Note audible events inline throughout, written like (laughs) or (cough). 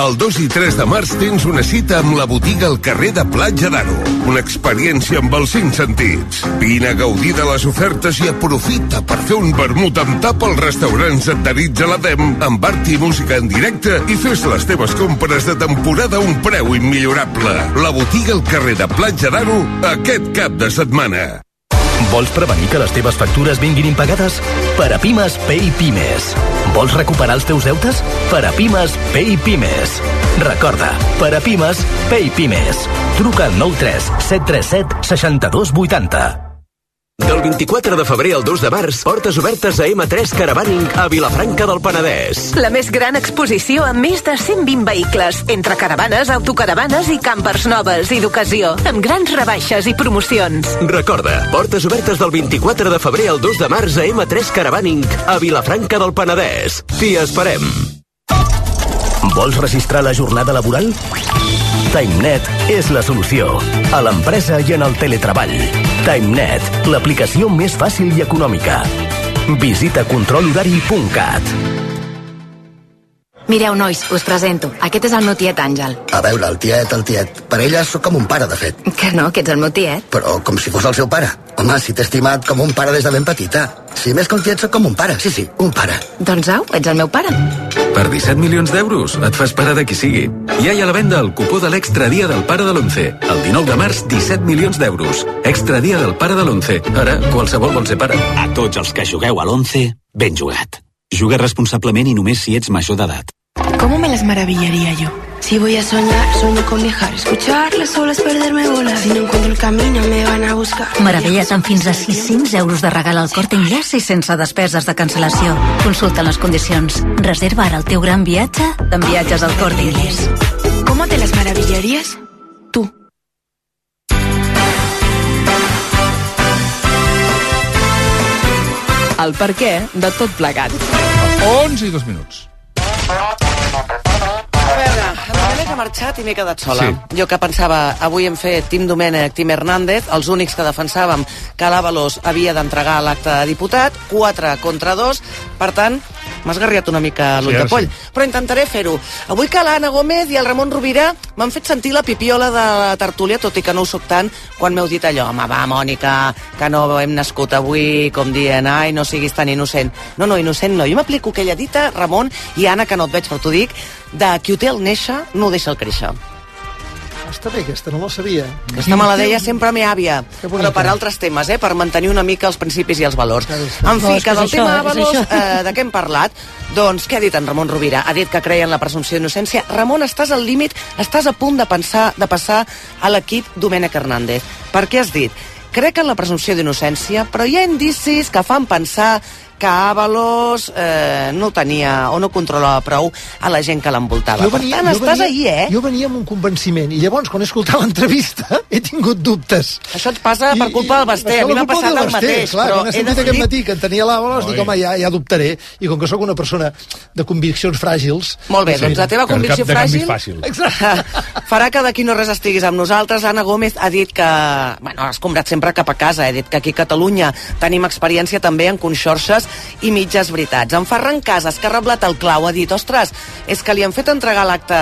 El 2 i 3 de març tens una cita amb la botiga al carrer de Platja d'Aro. Una experiència amb els cinc sentits. Vine a gaudir de les ofertes i aprofita per fer un vermut amb tap als restaurants adherits a l'ADEM amb art i música en directe i fes les teves compres de temporada a un preu immillorable. La botiga al carrer de Platja d'Aro aquest cap de setmana. Vols prevenir que les teves factures vinguin impagades? Per a Pimes, Pay Pimes. Vols recuperar els teus deutes? Per a Pimes, Pay Pimes. Recorda, per a Pimes, Pay Pimes. Truca al 93 737 62 80. Del 24 de febrer al 2 de març, portes obertes a M3 Caravaning a Vilafranca del Penedès. La més gran exposició amb més de 120 vehicles, entre caravanes, autocaravanes i campers noves i d'ocasió, amb grans rebaixes i promocions. Recorda, portes obertes del 24 de febrer al 2 de març a M3 Caravaning a Vilafranca del Penedès. T'hi esperem. Vols registrar la jornada laboral? TimeNet és la solució. A l'empresa i en el teletreball. TimeNet, l'aplicació més fàcil i econòmica. Visita controlhorari.cat. Mireu, nois, us presento. Aquest és el meu tiet Àngel. A veure, el tiet, el tiet. Per ella sóc com un pare, de fet. Que no, que ets el meu tiet. Però com si fos el seu pare. Home, si t'he estimat com un pare des de ben petita. Si més que un tiet sóc com un pare. Sí, sí, un pare. Doncs au, ets el meu pare. Per 17 milions d'euros et fas pare de qui sigui. Ja hi ha a la venda el cupó de l'extra dia del pare de l'11. El 19 de març, 17 milions d'euros. Extra dia del pare de l'11. Ara, qualsevol vol ser pare. A tots els que jugueu a l'11, ben jugat. Juga responsablement i només si ets major d'edat. ¿Cómo me las maravillaría yo? Si voy a soñar, sueño con viajar, escuchar las olas, perderme volar. Si no encuentro el camino, me van a buscar. Meravella't amb fins a 600 euros de regal al Corte Inglés i sense despeses de cancel·lació. Consulta les condicions. Reserva ara el teu gran viatge amb viatges al Corte Inglés. ¿Cómo te las maravillarías? Tú. El per què de tot plegat. 11 i 2 minuts. Marxat i m'he quedat sola. Sí. Jo que pensava, avui hem fet Tim Domènec, Tim Hernández, els únics que defensàvem que l'Avalos havia d'entregar l'acte de diputat, 4 contra 2, per tant, m'ha esgarriat una mica l'ull Sí, de poll. sí. Però intentaré fer-ho. Avui que l'Anna Gómez i el Ramon Rovira m'han fet sentir la pipiola de la tertúlia, tot i que no ho soc tant, quan m'heu dit allò, home, va, Mònica, que no hem nascut avui, com dient, ai, no siguis tan innocent. No, no, innocent no. Jo m'aplico aquella dita, Ramon i Anna, que no et veig, però t'ho dic, de qui ho té al néixer, no ho deixa el créixer. Està bé, aquesta no la sabia. Aquesta me la deia sempre me àvia, Que bonica. però per altres temes, eh? per mantenir una mica els principis i els valors. En No, fi, és que del és tema això, de valors, això. eh, de què hem parlat? Doncs què ha dit en Ramon Rovira? Ha dit que creia en la presumpció d'innocència. Ramon, estàs al límit, estàs a punt de pensar de passar a l'equip Domènec Hernández. Per què has dit? Crec en la presumpció d'innocència, però hi ha indicis que fan pensar que Avalos eh, no tenia o no controlava prou a la gent que l'envoltava. Per tant, estàs ahí, eh? Jo venia amb un convenciment, i llavors, quan he escoltat l'entrevista, he tingut dubtes. Això et passa per culpa del Basté, a mi m'ha passat el mateix, clar, però quan he sentit decidit- aquest matí que en tenia l'Avalos, dic, home, ja, ja dubtaré, i com que sóc una persona de conviccions fràgils... Molt bé, doncs la teva convicció fràgil fàcil. farà que d'aquí no res estiguis amb nosaltres. Anna Gómez ha dit que... Bueno, ha escombrat sempre cap a casa. Ha dit que aquí a Catalunya tenim experiència també en conxorxes i mitges veritats. En Ferran Casas, que ha reblat el clau, ha dit ostres, és que li han fet entregar l'acte...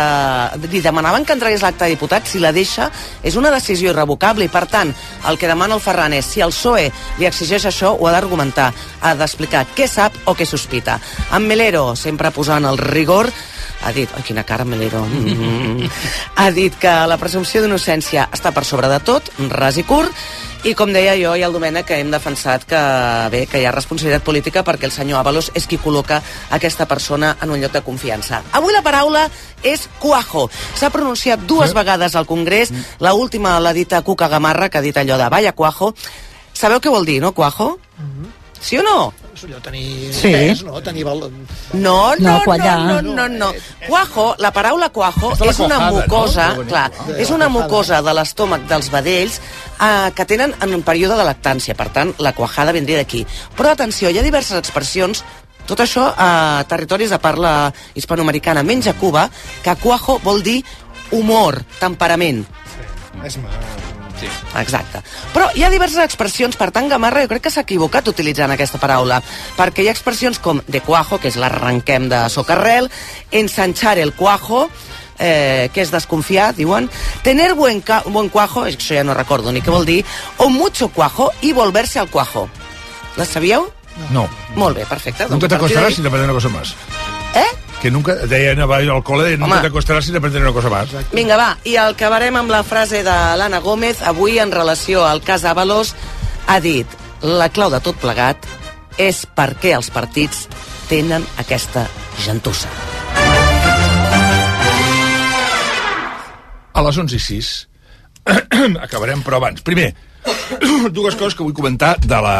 Li demanaven que entregués l'acte de diputat. Si la deixa, és una decisió irrevocable i, per tant, el que demana el Ferran és si el PSOE li exigeix això, ho ha d'argumentar, ha d'explicar què sap o què sospita. En Melero, sempre posant el rigor, ha dit, ai, quina cara Melero, mm, (laughs) ha dit que la presumpció d'innocència està per sobre de tot, ras i curt, i com deia jo i el Domènec que hem defensat que bé que hi ha responsabilitat política perquè el senyor Avalos és qui col·loca aquesta persona en un lloc de confiança. Avui la paraula és cuajo. S'ha pronunciat dues vegades al Congrés, la última l'ha dit a Cuca Gamarra, que ha dit allò de vaya cuajo. Sabeu què vol dir, no, cuajo? Sí o no? És allò tenir Sí. pes, no? Tenir val... No, no, No, no, no, no, no. Cuajo, la paraula cuajo És la és una cuajada, no? mucosa, bonic. clar, és una mucosa de l'estómac dels vedells eh, que tenen en un període de lactància, per tant, la cuajada vindria d'aquí. Però atenció, hi ha diverses expressions tot això a territoris de parla hispanoamericana, menys a Cuba, que cuajo vol dir humor, temperament. És mal. Sí. Exacte. Però hi ha diverses expressions, per tant, Gamarra jo crec que s'ha equivocat utilitzant aquesta paraula, perquè hi ha expressions com de cuajo, que és l'arrenquem de socarrel, ensanchar el cuajo, eh, que és desconfiar, diuen, tener buen, buen cuajo, això ja no recordo ni què vol dir, o mucho cuajo i volverse al cuajo. Les sabíeu? No. Molt bé, perfecte. Nunca te a partir acostarás sin aprender una cosa más. Eh? Que nunca, deia anava al col·le, nunca acostarás sin aprender una cosa más. Vinga, va, i acabarem amb la frase de l'Anna Gómez, avui en relació al cas Avalos, ha dit, la clau de tot plegat és per què els partits tenen aquesta gentussa. A les 11 i 6 (clears throat) acabarem, però abans. Primer, (clears throat) dues coses que vull comentar de la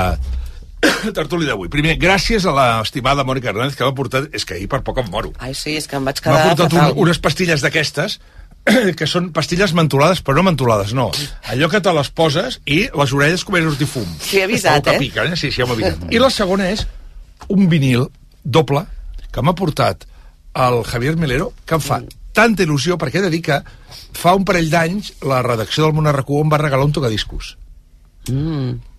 (coughs) tertúlia d'avui. Primer, gràcies a l'estimada Mònica Hernández que m'ha portat... És que ahir per poc em moro. Ai, sí, és que em vaig M'ha quedar portat un, unes pastilles d'aquestes (coughs) que són pastilles mentolades, però no mentolades, no. Allò que te les poses i les orelles comencen a sortir fum. Sí, he avisat, eh? piquen, eh? Sí, sí, ja m'ho avisat. I la segona és un vinil doble que m'ha portat el Javier Melero, que em fa tanta il·lusió, perquè he de dir que fa un parell d'anys la redacció del RQ em va regalar un tocadiscos. Mm.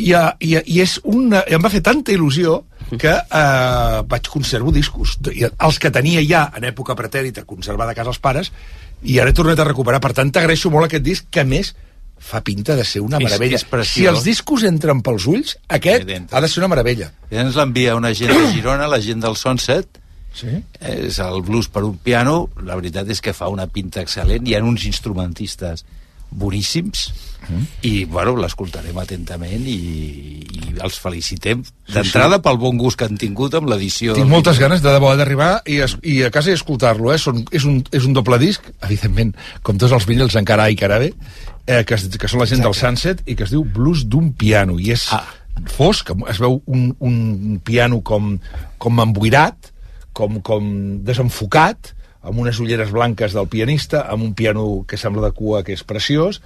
I, i, i és una, i em va fer tanta il·lusió que uh, vaig conservo discos. I els que tenia ja en època pretèrita conservada a casa els pares i ara he tornat a recuperar. Per tant t'agraeixo molt aquest disc que a més fa pinta de ser una És- meravella. és preciós. si els discos entren pels ulls aquest ha de ser una meravella. I ens l'envia una gent de Girona, la gent del Sunset, sí? és el blues per un piano, la veritat és que fa una pinta excel·lent, hi ha uns instrumentistes boníssims, Mm. i bueno, l'escoltarem atentament i, i els felicitem d'entrada pel bon gust que han tingut amb l'edició Tinc moltes ganes de debò d'arribar i, es, i a casa i escoltar-lo, eh? Són, és, un, és un doble disc, evidentment, com tots els vinils encara i cara bé, eh, que, que són la gent del Sunset i que es diu Blues d'un piano, i és ah. fosc, es veu un, un piano com, com emboirat, com, com desenfocat, amb unes ulleres blanques del pianista, amb un piano que sembla de cua que és preciós,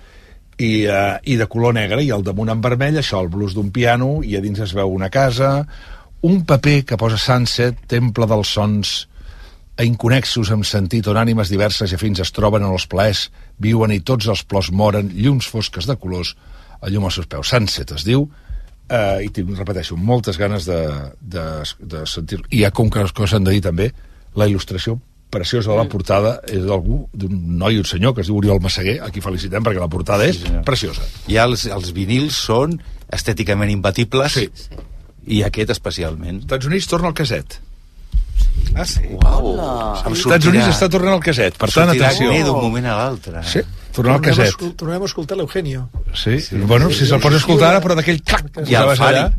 i, uh, i de color negre, i al damunt en vermell, això, el blues d'un piano, i a dins es veu una casa, un paper que posa Sunset, temple dels sons inconexos amb sentit on ànimes diverses i afins es troben en els plaers, viuen i tots els plors moren, llums fosques de colors, a llum als seus peus. Sunset es diu, eh, i tinc, repeteixo, moltes ganes de, de, de sentir-lo. I ja com que coses s'han de dir també, la il·lustració preciosa de la portada és d'algú, d'un noi un senyor que es diu Oriol Massaguer, a qui felicitem perquè la portada és preciosa. I els, els vinils són estèticament imbatibles sí. i aquest especialment. Estats Units torna al caset. Ah, sí? Uau. Els Estats Units està tornant al caset, per tant, sortirà atenció. bé d'un moment a l'altre. Sí, tornar al a caset. escol- Tornem a escoltar l'Eugenio. Sí, sí, bueno, si se'l pots escoltar ara, però d'aquell clac que I el posaves Fari. allà.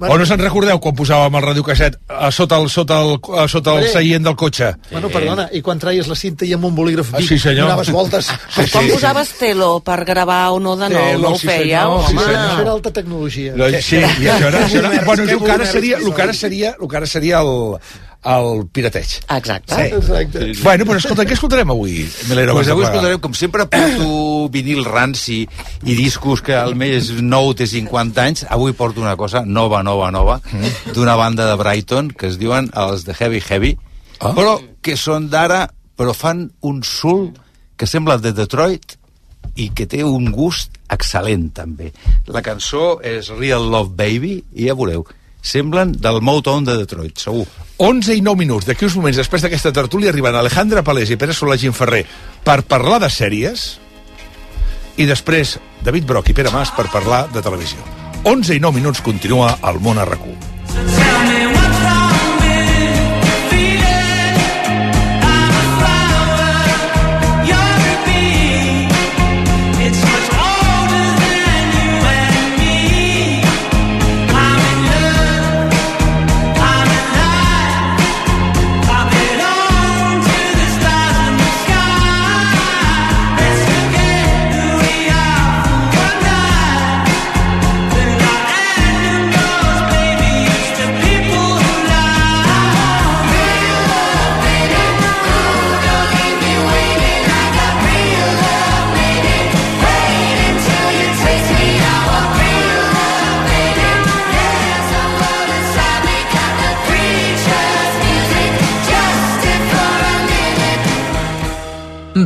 Bueno. O no se'n recordeu quan posàvem el radiocasset a sota el, sota el, a sota el seient del cotxe? Bueno, perdona, i quan traies la cinta i amb un bolígraf Ah, Bic sí, senyor. donaves voltes... Sí, Com sí. posaves telo per gravar o no de nou? Telo, no ho sí, fèieu? sí, Home, senyor. Això era alta tecnologia. No, sí, i això era, això era, bueno, el que ara seria, el que ara seria, el que ara seria el, el pirateig. Exacte. Sí. Exacte. Bueno, però escolta, què escoltarem avui, Melero? Pues avui escoltarem, com sempre, porto vinil ranci i discos que al més nou té 50 anys. Avui porto una cosa nova, nova, nova, Mm. d'una banda de Brighton, que es diuen els de Heavy Heavy, Ah. però que són d'ara, però fan un sul que sembla de Detroit i que té un gust excel·lent, també. La cançó és Real Love Baby, i ja veureu, semblen del Motown de Detroit, segur. 11 i 9 minuts. D'aquí uns moments, després d'aquesta tertúlia, arriben Alejandra Palés i Pere Solà Ferrer per parlar de sèries i després David Broc i Pere Mas per parlar de televisió. 11 i 9 minuts continua el món a RAC1.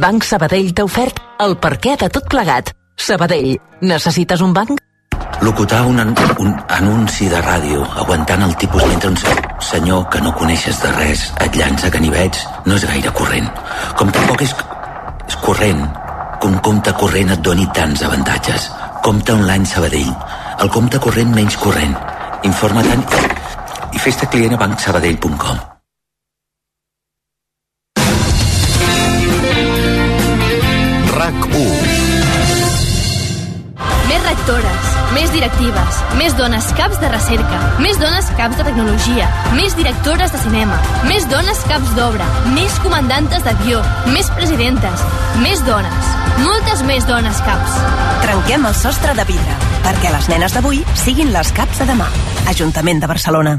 Banc Sabadell t'ha ofert el perquè de tot plegat. Sabadell, necessites un banc? Locutar un, an un anunci de ràdio aguantant el tipus mentre un senyor que no coneixes de res et llança ganivets no és gaire corrent. Com tampoc és, és corrent que un compte corrent et doni tants avantatges. Compte online Sabadell. El compte corrent menys corrent. Informa-te'n i fes-te client a bancsabadell.com. directives, més dones caps de recerca, més dones caps de tecnologia, més directores de cinema, més dones caps d'obra, més comandantes d'avió, més presidentes, més dones, moltes més dones caps. Trenquem el sostre de vidre, perquè les nenes d'avui siguin les caps de demà. Ajuntament de Barcelona.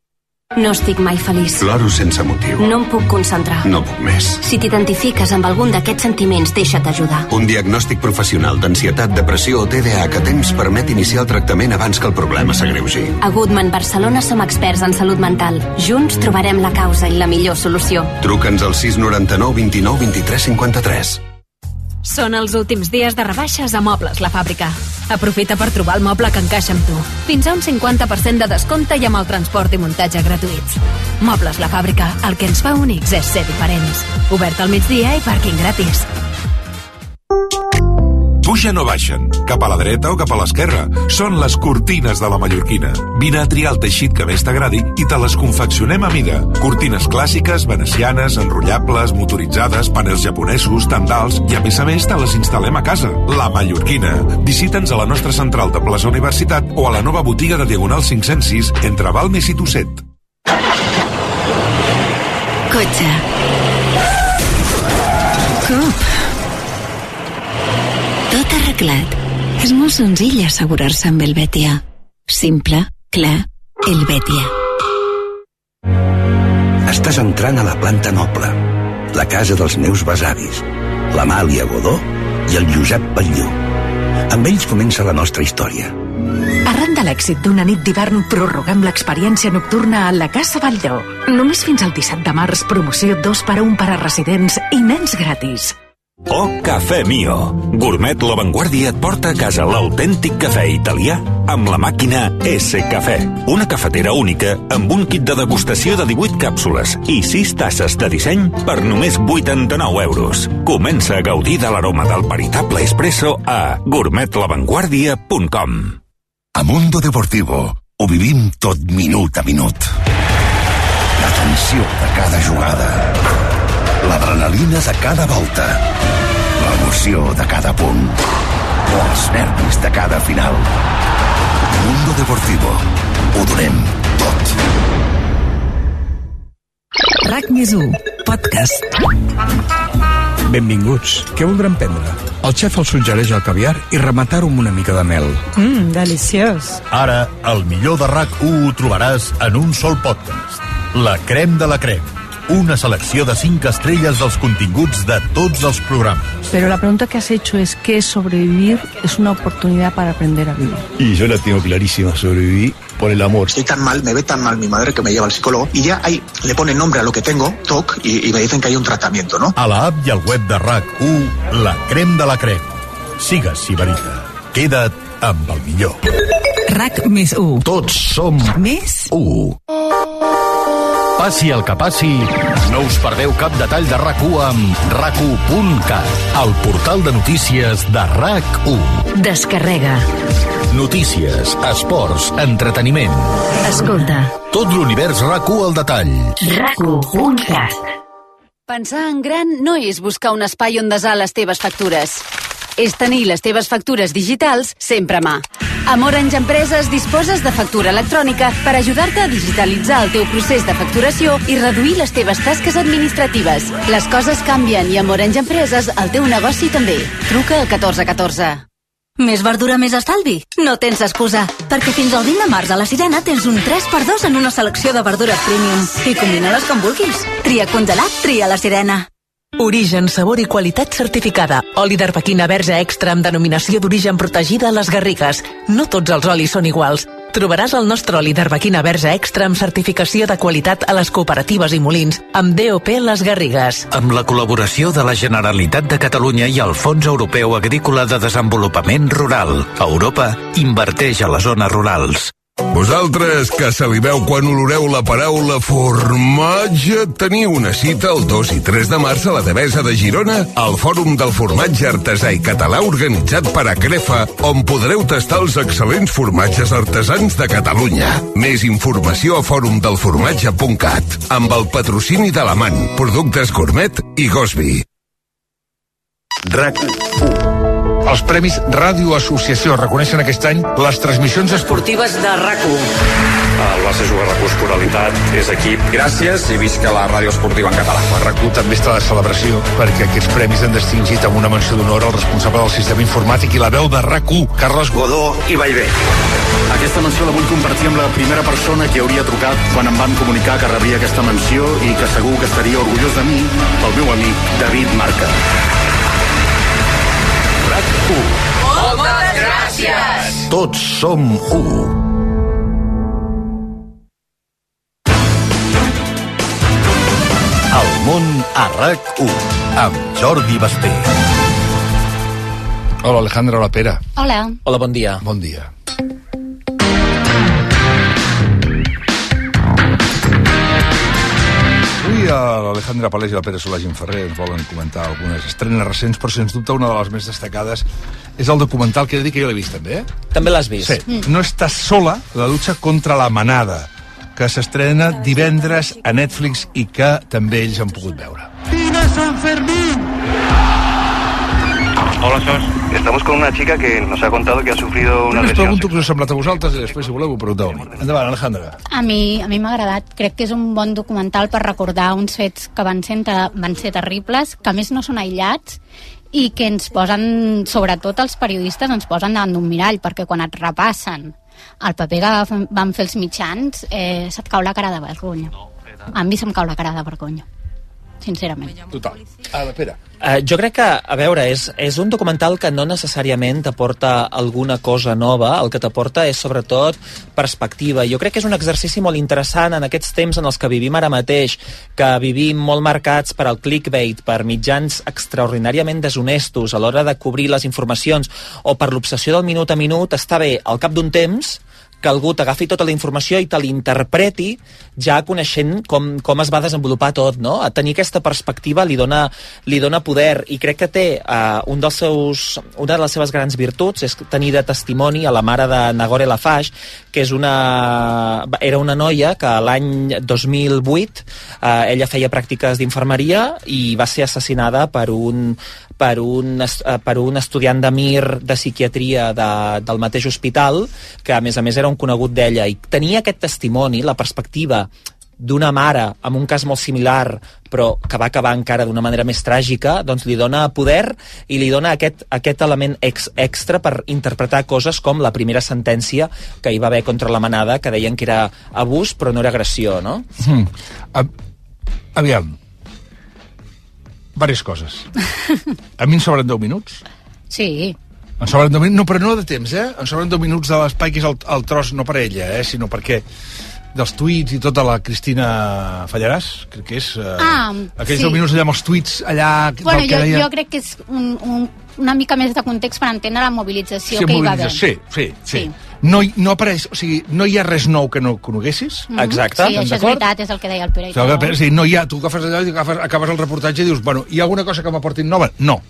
No estic mai feliç. Ploro sense motiu. No em puc concentrar. No puc més. Si t'identifiques amb algun d'aquests sentiments, deixa't ajudar. Un diagnòstic professional d'ansietat, depressió o TDAH que temps permet iniciar el tractament abans que el problema s'agreugi. A Goodman Barcelona som experts en salut mental. Junts trobarem la causa i la millor solució. Truca'ns al 699 29 23 53. Són els últims dies de rebaixes a Mobles La Fàbrica. Aprofita per trobar el moble que encaixa amb tu. Fins a un 50% de descompte i amb el transport i muntatge gratuïts. Mobles La Fàbrica, el que ens fa únics és ser diferents. Obert al migdia i pàrquing gratis. Pugen o baixen, cap a la dreta o cap a l'esquerra. Són les cortines de la mallorquina. Vine a triar el teixit que més t'agradi i te les confeccionem a mida. Cortines clàssiques, venecianes, enrotllables, motoritzades, panels japonesos, tendals i a més a més te les instal·lem a casa. La Mallorquina. Visita'ns a la nostra central de Plaça Universitat o a la nova botiga de Diagonal 506 entre Balmes i Tosset. Cotxe. Cop. Tot arreglat. És molt senzill assegurar-se amb el Betia. Simple, clar, el Betia. Estàs entrant a la planta noble, la casa dels meus besavis, l'Amàlia Godó i el Josep Batlló. Amb ells comença la nostra història. Arran de l'èxit d'una nit d'hivern, prorroguem l'experiència nocturna a la Casa Batlló. Només fins al 17 de març, promoció 2 per a 1 per a residents i nens gratis. Oh Cafè Mio. Gourmet La Vanguardia et porta a casa l'autèntic cafè italià amb la màquina S Cafè. Una cafetera única amb un kit de degustació de 18 càpsules i 6 tasses de disseny per només 89 euros. Comença a gaudir de l'aroma del veritable espresso a gourmetlavanguardia.com A Mundo Deportivo ho vivim tot minut a minut. La tensió de cada jugada. L'adrenalina de cada volta. L'emoció de cada punt. Els nervis de cada final. Mundo Deportivo. Ho donem tot. RAC més 1, podcast. Benvinguts. Què voldran prendre? El xef els suggereix el caviar i rematar-ho amb una mica de mel. Mmm, deliciós. Ara, el millor de RAC1 ho trobaràs en un sol podcast. La crem de la crem. Una selecció de 5 estrelles dels continguts de tots els programes. Pero la pregunta que has hecho es que sobrevivir es una oportunidad para aprender a vivir. Y yo la tengo clarísima, sobreviví por el amor. Estoy tan mal, me ve tan mal mi madre que me lleva al psicólogo y ya ahí le ponen nombre a lo que tengo, TOC, y, y me dicen que hay un tratamiento, ¿no? A la app i al web de RAC1, la crem de la crem. Sigues Sibarita. Queda't amb el millor. RAC més 1. Tots som Més 1. Passi el que passi, no us perdeu cap detall de RAC1 amb rac1.cat, el portal de notícies de RAC1. Descarrega. Notícies, esports, entreteniment. Escolta. Tot l'univers RAC1 al detall. RAC1.cat. Pensar en gran no és buscar un espai on desar les teves factures. És tenir les teves factures digitals sempre a mà. Amb Orange Empreses disposes de factura electrònica per ajudar-te a digitalitzar el teu procés de facturació i reduir les teves tasques administratives. Les coses canvien i amb Orange Empreses el teu negoci també. Truca al 1414. Més verdura, més estalvi? No tens excusa, perquè fins al 20 de març a la Sirena tens un 3x2 en una selecció de verdures premium. I combina-les com vulguis. Tria congelat, tria la Sirena. Origen, sabor i qualitat certificada. Oli d'arbequina verge extra amb denominació d'origen protegida a les Garrigues. No tots els olis són iguals. Trobaràs el nostre oli d'arbequina verge extra amb certificació de qualitat a les cooperatives i molins amb DOP Les Garrigues. Amb la col·laboració de la Generalitat de Catalunya i el Fons Europeu Agrícola de Desenvolupament Rural. Europa inverteix a les zones rurals. Vosaltres que saliveu quan oloreu la paraula formatge, teniu una cita el 2 i 3 de març a la Devesa de Girona al Fòrum del Formatge Artesà i Català organitzat per Acrefa, on podreu tastar els excel·lents formatges artesans de Catalunya. Més informació a forumdelformatge.cat amb el patrocini de l'Amant, Productes Gourmet i Gosby. RAC 1. Els Premis Ràdio Associació reconeixen aquest any les transmissions esportives de RAC1. El Barça juga recurs pluralitat, és equip. Gràcies i visca la ràdio esportiva en català. El RAC1 també està de celebració perquè aquests premis han distingit amb una menció d'honor al responsable del sistema informàtic i la veu de RAC1, Carles Godó i Vallvé. Aquesta menció la vull compartir amb la primera persona que hauria trucat quan em van comunicar que rebria aquesta menció i que segur que estaria orgullós de mi, el meu amic David Marca. Moltes gràcies! Tots som u. El món a RAC1 amb Jordi Basté. Hola, Alejandra, hola, Pere. Hola. Hola, bon dia. Bon dia. l'Alejandra Palés i la Pere Solàgin Ferrer ens volen comentar algunes estrenes recents, però sens dubte una de les més destacades és el documental que he de dir que jo l'he vist també, eh? També l'has vist? Sí. Mm. No estàs sola, la lucha contra la manada, que s'estrena divendres a Netflix i que també ells han pogut veure. ¡Viva San Fermín! Hola, Sos. Estamos con una chica que nos ha contado que ha sufrido una Primer us lesión. pregunto què us ha semblat a vosaltres i després, si voleu, ho pregunteu. Endavant, Alejandra. A mi, a mi m'ha agradat. Crec que és un bon documental per recordar uns fets que van ser, van ser terribles, que a més no són aïllats i que ens posen, sobretot els periodistes, ens posen davant d'un mirall, perquè quan et repassen el paper que van fer els mitjans, eh, se't cau la cara de vergonya. A mi se'm cau la cara de vergonya, sincerament. Total. Ara, Pere. Uh, jo crec que, a veure, és, és un documental que no necessàriament t'aporta alguna cosa nova, el que t'aporta és sobretot perspectiva. Jo crec que és un exercici molt interessant en aquests temps en els que vivim ara mateix, que vivim molt marcats per al clickbait, per mitjans extraordinàriament deshonestos a l'hora de cobrir les informacions o per l'obsessió del minut a minut, està bé, al cap d'un temps, que algú t'agafi tota la informació i te l'interpreti ja coneixent com, com es va desenvolupar tot, no? A tenir aquesta perspectiva li dona, li dona poder i crec que té uh, un dels seus, una de les seves grans virtuts és tenir de testimoni a la mare de Nagore Lafash, que és una, era una noia que l'any 2008 uh, ella feia pràctiques d'infermeria i va ser assassinada per un, per un, eh, per un estudiant de MIR de psiquiatria de, del mateix hospital, que a més a més era un conegut d'ella, i tenia aquest testimoni, la perspectiva d'una mare amb un cas molt similar però que va acabar encara d'una manera més tràgica, doncs li dona poder i li dona aquest, aquest element ex, extra per interpretar coses com la primera sentència que hi va haver contra la manada, que deien que era abús però no era agressió, no? A, aviam. Vàries coses. A mi em sobren 10 minuts. Sí, Em sobren 10 minuts, no, però no de temps, eh? Em sobren 10 minuts de l'espai, que és el, el tros, no per ella, eh? Sinó perquè dels tuits i tota la Cristina Fallaràs, crec que és... Eh, Ah, aquells sí. 10 minuts allà amb els tuits allà... Bueno, jo, deia... jo crec que és un, un, una mica més de context per entendre la mobilització Sí, que hi va haver. mobilització, sí, sí, sí. No, no apareix, o sigui, no hi ha res nou que no coneguessis. Mhm. Sí, això és veritat, és el que deia el Pere. tot. o sigui, no hi ha, tu agafes allò i agafes, acabes el reportatge i dius, bueno, hi ha alguna cosa que m'aportin nova? No,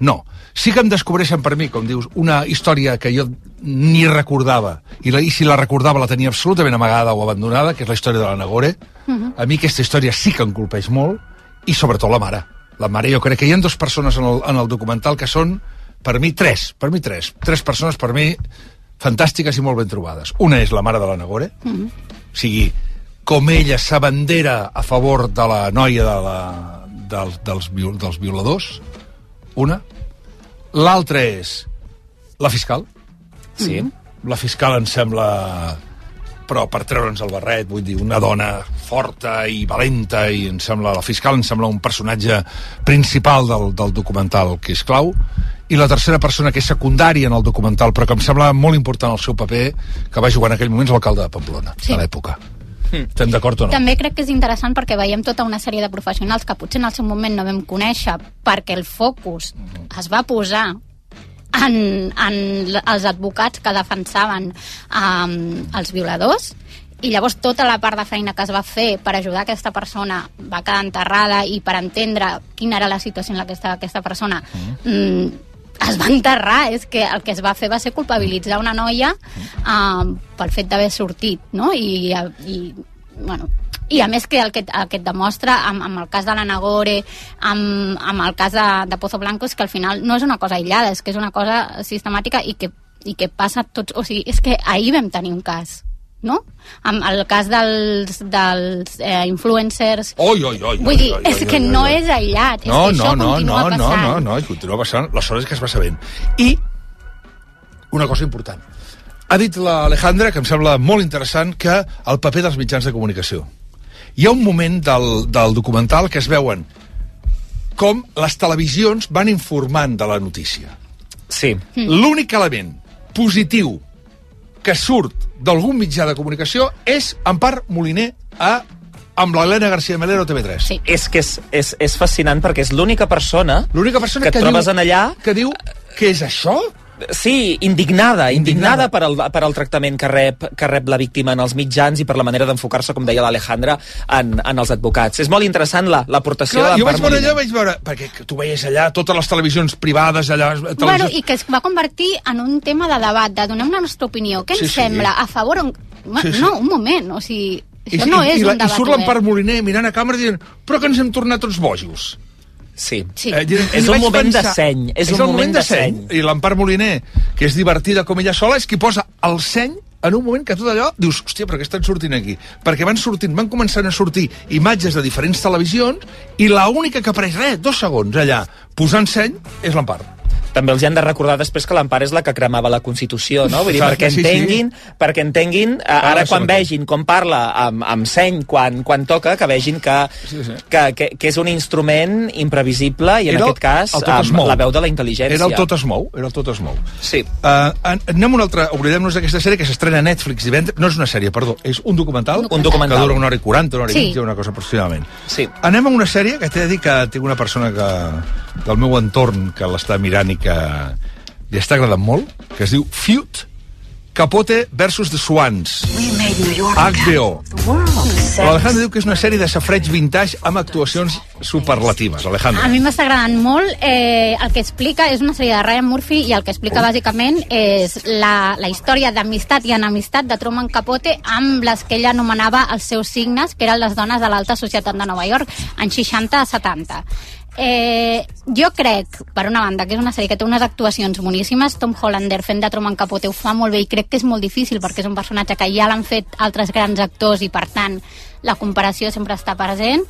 no. Sí que em descobreixen per mi, com dius, una història que jo ni recordava, i, la, i si la recordava la tenia absolutament amagada o abandonada, que és la història de la Nagore. Mhm. A mi aquesta història sí que em colpeix molt, i sobretot la mare. La mare, jo crec que hi ha dues persones en el, en el documental que són, per mi, tres, per mi tres. Tres persones, per mi, fantàstiques i molt ben trobades. Una és la mare de la Nagore, Mhm. o sigui, com ella s'abandera a favor de la noia de la, dels, dels, viol, dels violadors, una. L'altra és La fiscal. Sí. La fiscal em sembla però per treure'ns el barret, vull dir, una dona forta i valenta, i em sembla, la fiscal em sembla un personatge principal del, del documental que és clau, i la tercera persona que és secundària en el documental, però que em sembla molt important el seu paper, que va jugar en aquell moment és l'alcalde de Pamplona, Sí. a l'època. Estem d'acord o no? També crec que és interessant perquè veiem tota una sèrie de professionals que potser en el seu moment no vam conèixer perquè el focus es va posar en, en els advocats que defensaven um, els violadors i llavors tota la part de feina que es va fer per ajudar aquesta persona va quedar enterrada i per entendre quina era la situació en la que estava aquesta persona mm, es va enterrar, és que el que es va fer va ser culpabilitzar una noia um, pel fet d'haver sortit, no? I, i, bueno, i a més que el que, el que et demostra amb, amb el cas de la Nagore, amb, amb el cas de, de Pozo Blanco, és que al final no és una cosa aïllada, és que és una cosa sistemàtica i que, i que passa tots... O sigui, és que ahir vam tenir un cas, no? Amb el cas dels, dels eh, influencers... Oi, oi, oi, Vull dir, oi, oi, és oi, que oi, no oi. és aïllat, No, és que no, això no, continua no, no, passant. no, no, i continua passant les hores que es va sabent. I una cosa important. Ha dit l'Alejandra, que em sembla molt interessant, que el paper dels mitjans de comunicació. Hi ha un moment del, del documental que es veuen com les televisions van informant de la notícia. Sí. L'únic element positiu que surt d'algun mitjà de comunicació és Empar Moliner a, amb l'Helena García Melero a TV3. Sí. És que és, és, és fascinant perquè és l'única persona, L'única persona que, que et trobes diu- en allà... Que diu, què és això? Sí, indignada, indignada, per, el, per el tractament que rep, que rep la víctima en els mitjans i per la manera d'enfocar-se, com deia l'Alejandra, en, en els advocats. És molt interessant la- l'aportació Clar, de jo vaig veure allò, vaig veure... Perquè tu veies allà totes les televisions privades, allà... Bueno, Televisions... i que es va convertir en un tema de debat, de donem la nostra opinió. Què Sí, ens sí. sembla? A favor o... Sí, sí. No, un moment, o sigui... I, Això no i, és i, un la- debat I surt l'Empar. Moliner mirant a càmera dient però que ens hem tornat tots bojos. Sí. Sí. Eh, i- És i un moment de pensar- seny, és un el moment de seny. I l'Empar Moliner, que és divertida com ella sola, és qui posa el seny en un moment que tot allò dius, hòstia, però què estan sortint aquí? Perquè van sortint, van començant a sortir imatges de diferents televisions i la única que apareix, res, dos segons allà, posant seny, és l'Empar. També els han de recordar després que l'Empar és la que cremava la Constitució, no? Vull dir, Clar, perquè sí, sí. entenguin, perquè entenguin, eh, ara això quan vegin com parla amb, amb seny quan, quan toca, que vegin que, Sí, sí. que, que, que és un instrument imprevisible i en Era aquest cas amb la veu de la intel·ligència. Era el tot es mou, era el tot es mou. Sí. Uh, anem a una altra, oblidem-nos d'aquesta sèrie que s'estrena a Netflix divendres, no és una sèrie, perdó, és un documental, Un documental. que dura una hora i 40, una hora Sí. i 20, una cosa aproximadament. Sí. Anem a una sèrie que t'he de dir que tinc una persona que, del meu entorn que l'està mirant i que li està agradant molt, que es diu Feud Capote versus The Swans. HBO. L'Alejandro diu que és una sèrie de safreig vintage amb actuacions superlatives. Alejandro. A mi m'està agradant molt. Eh, el que explica és una sèrie de Ryan Murphy i el que explica bàsicament és la, la història d'amistat i enemistat de Truman Capote amb les que ell anomenava els seus signes, que eren les dones de l'alta societat de Nova York, en 60 a 70. Eh, jo crec, per una banda, que és una sèrie que té unes actuacions boníssimes. Tom Hollander fent de Truman Capote ho fa molt bé i crec que és molt difícil perquè és un personatge que ja l'han fet altres grans actors i, per tant, la comparació sempre està present.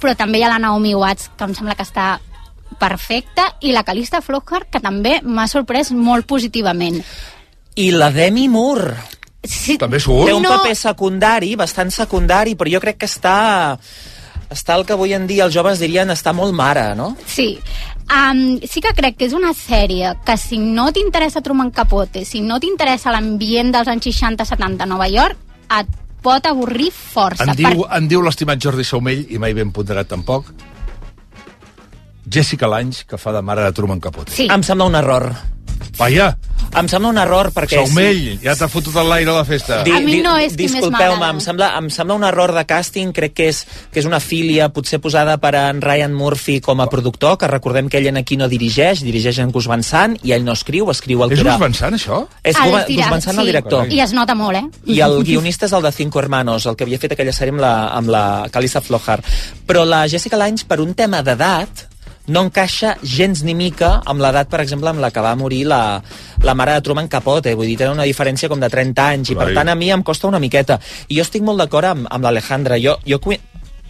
Però també hi ha la Naomi Watts, que em sembla que està perfecta, i la Calista Flockhart, que també m'ha sorprès molt positivament. I la Demi Moore. Sí, També surt? Té un No. paper secundari, bastant secundari, però jo crec que està... Està el que avui en dia els joves dirien està molt mare, no? Sí. Um, sí que crec que és una sèrie que si no t'interessa Truman Capote, si no t'interessa l'ambient dels anys 60-70 a Nova York, et pot avorrir força. En diu, en diu l'estimat Jordi Saumell, i mai ben ponderat tampoc, Jessica Lange, que fa de mare de Truman Capote. Sí. Em sembla un error. Vaja, Em sembla un error perquè... Saumell, ja t'ha fotut el l'aire a la festa. A mi no és qui més Disculpeu-me, m'agrada. em sembla, em sembla un error de càsting, crec que és, que és una filia potser posada per en Ryan Murphy com a productor, que recordem que ell en aquí no dirigeix, dirigeix en Gus Van Sant, i ell no escriu, escriu el És que era... Gus Van Sant, això? És El Gus Van Sant, sí, el director. I es nota molt, eh? I el guionista és el de Cinco Hermanos, el que havia fet aquella sèrie amb la, amb la Calista Flojar. Però la Jessica Lange, per un tema d'edat, no encaixa gens ni mica amb l'edat, per exemple, amb la que va morir la, la mare de Truman Capote. Vull dir, tenen una diferència com de 30 anys, i per tant a mi em costa una miqueta. I jo estic molt d'acord amb, amb l'Alejandra. Jo, jo,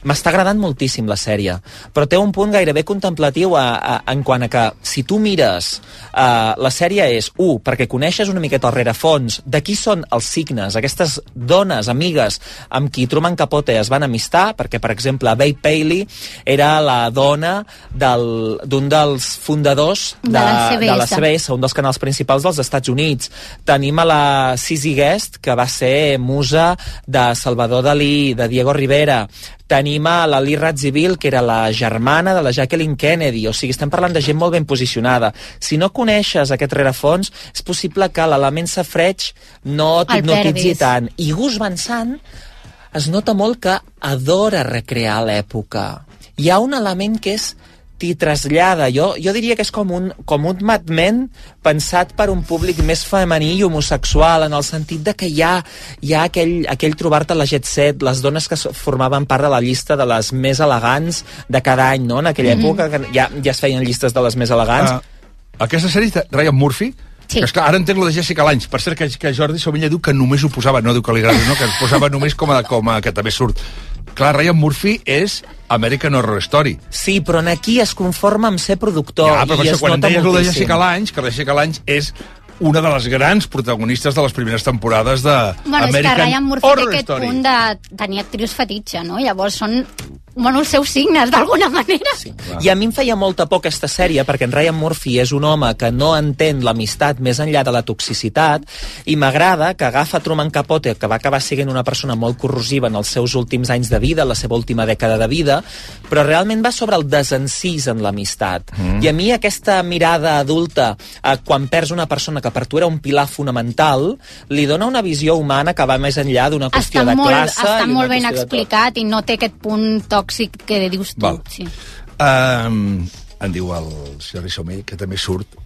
m'està agradant moltíssim la sèrie, però té un punt gairebé contemplatiu a, a, en quant a que si tu mires uh, la sèrie és, un, perquè coneixes una miqueta el rerefons de qui són els signes, aquestes dones, amigues, amb qui Truman Capote es van amistar, perquè, per exemple, Bay Paley era la dona d'un del, dels fundadors de, De la CBS. de la CBS, un dels canals principals dels Estats Units. Tenim a la Sisi Guest, que va ser musa de Salvador Dalí, de Diego Rivera. Tenim a la Lee Radziwill, que era la germana de la Jacqueline Kennedy. O sigui, estem parlant de gent molt ben posicionada. Si no coneixes aquest rerefons, és possible que l'element safreig no t'hipnotitzi tant. I Gus Van Sant es nota molt que adora recrear l'època. Hi ha un element que és t'hi trasllada. Jo, jo diria que és com un, com un Mad Men pensat per un públic més femení i homosexual, en el sentit de que hi ha, hi ha aquell, aquell trobar-te a la Jet Set, les dones que formaven part de la llista de les més elegants de cada any, no? En aquella Mhm. època que ja, ja es feien llistes de les més elegants. Uh, aquesta sèrie de Ryan Murphy, Sí. que esclar, ara entenc lo de Jessica Lange. Per cert, que, que Jordi Somella diu que només ho posava, no diu que li agradi, no? que es posava només com a, com a que també surt. Clar, Ryan Murphy és American Horror Story. Sí, però en aquí es conforma amb ser productor Ja, però per i això, es quan em nota deies de. Jessica Lange, que la Jessica Lange és una de les grans protagonistes de les primeres temporades de Bueno, és que American Ryan Murphy té Horror aquest Story. punt de tenir actrius fetitxe, no? Llavors són bueno, els seus signes, d'alguna manera. Sí. I a mi em feia molta por aquesta sèrie perquè en Ryan Murphy és un home que no entén l'amistat més enllà de la toxicitat i m'agrada que agafa Truman Capote, que va acabar sent una persona molt corrosiva en els seus últims anys de vida, la seva última dècada de vida, però realment va sobre el desencís en l'amistat. Mm. I a mi aquesta mirada adulta, eh, quan perds una persona que per tu era un pilar fonamental, li dona una visió humana que va més enllà d'una qüestió Està de molt, classe està molt ben explicat i no té aquest punt tòxic que dius tu. Val. Sí. Um, en diu el Jordi Somell, que també surt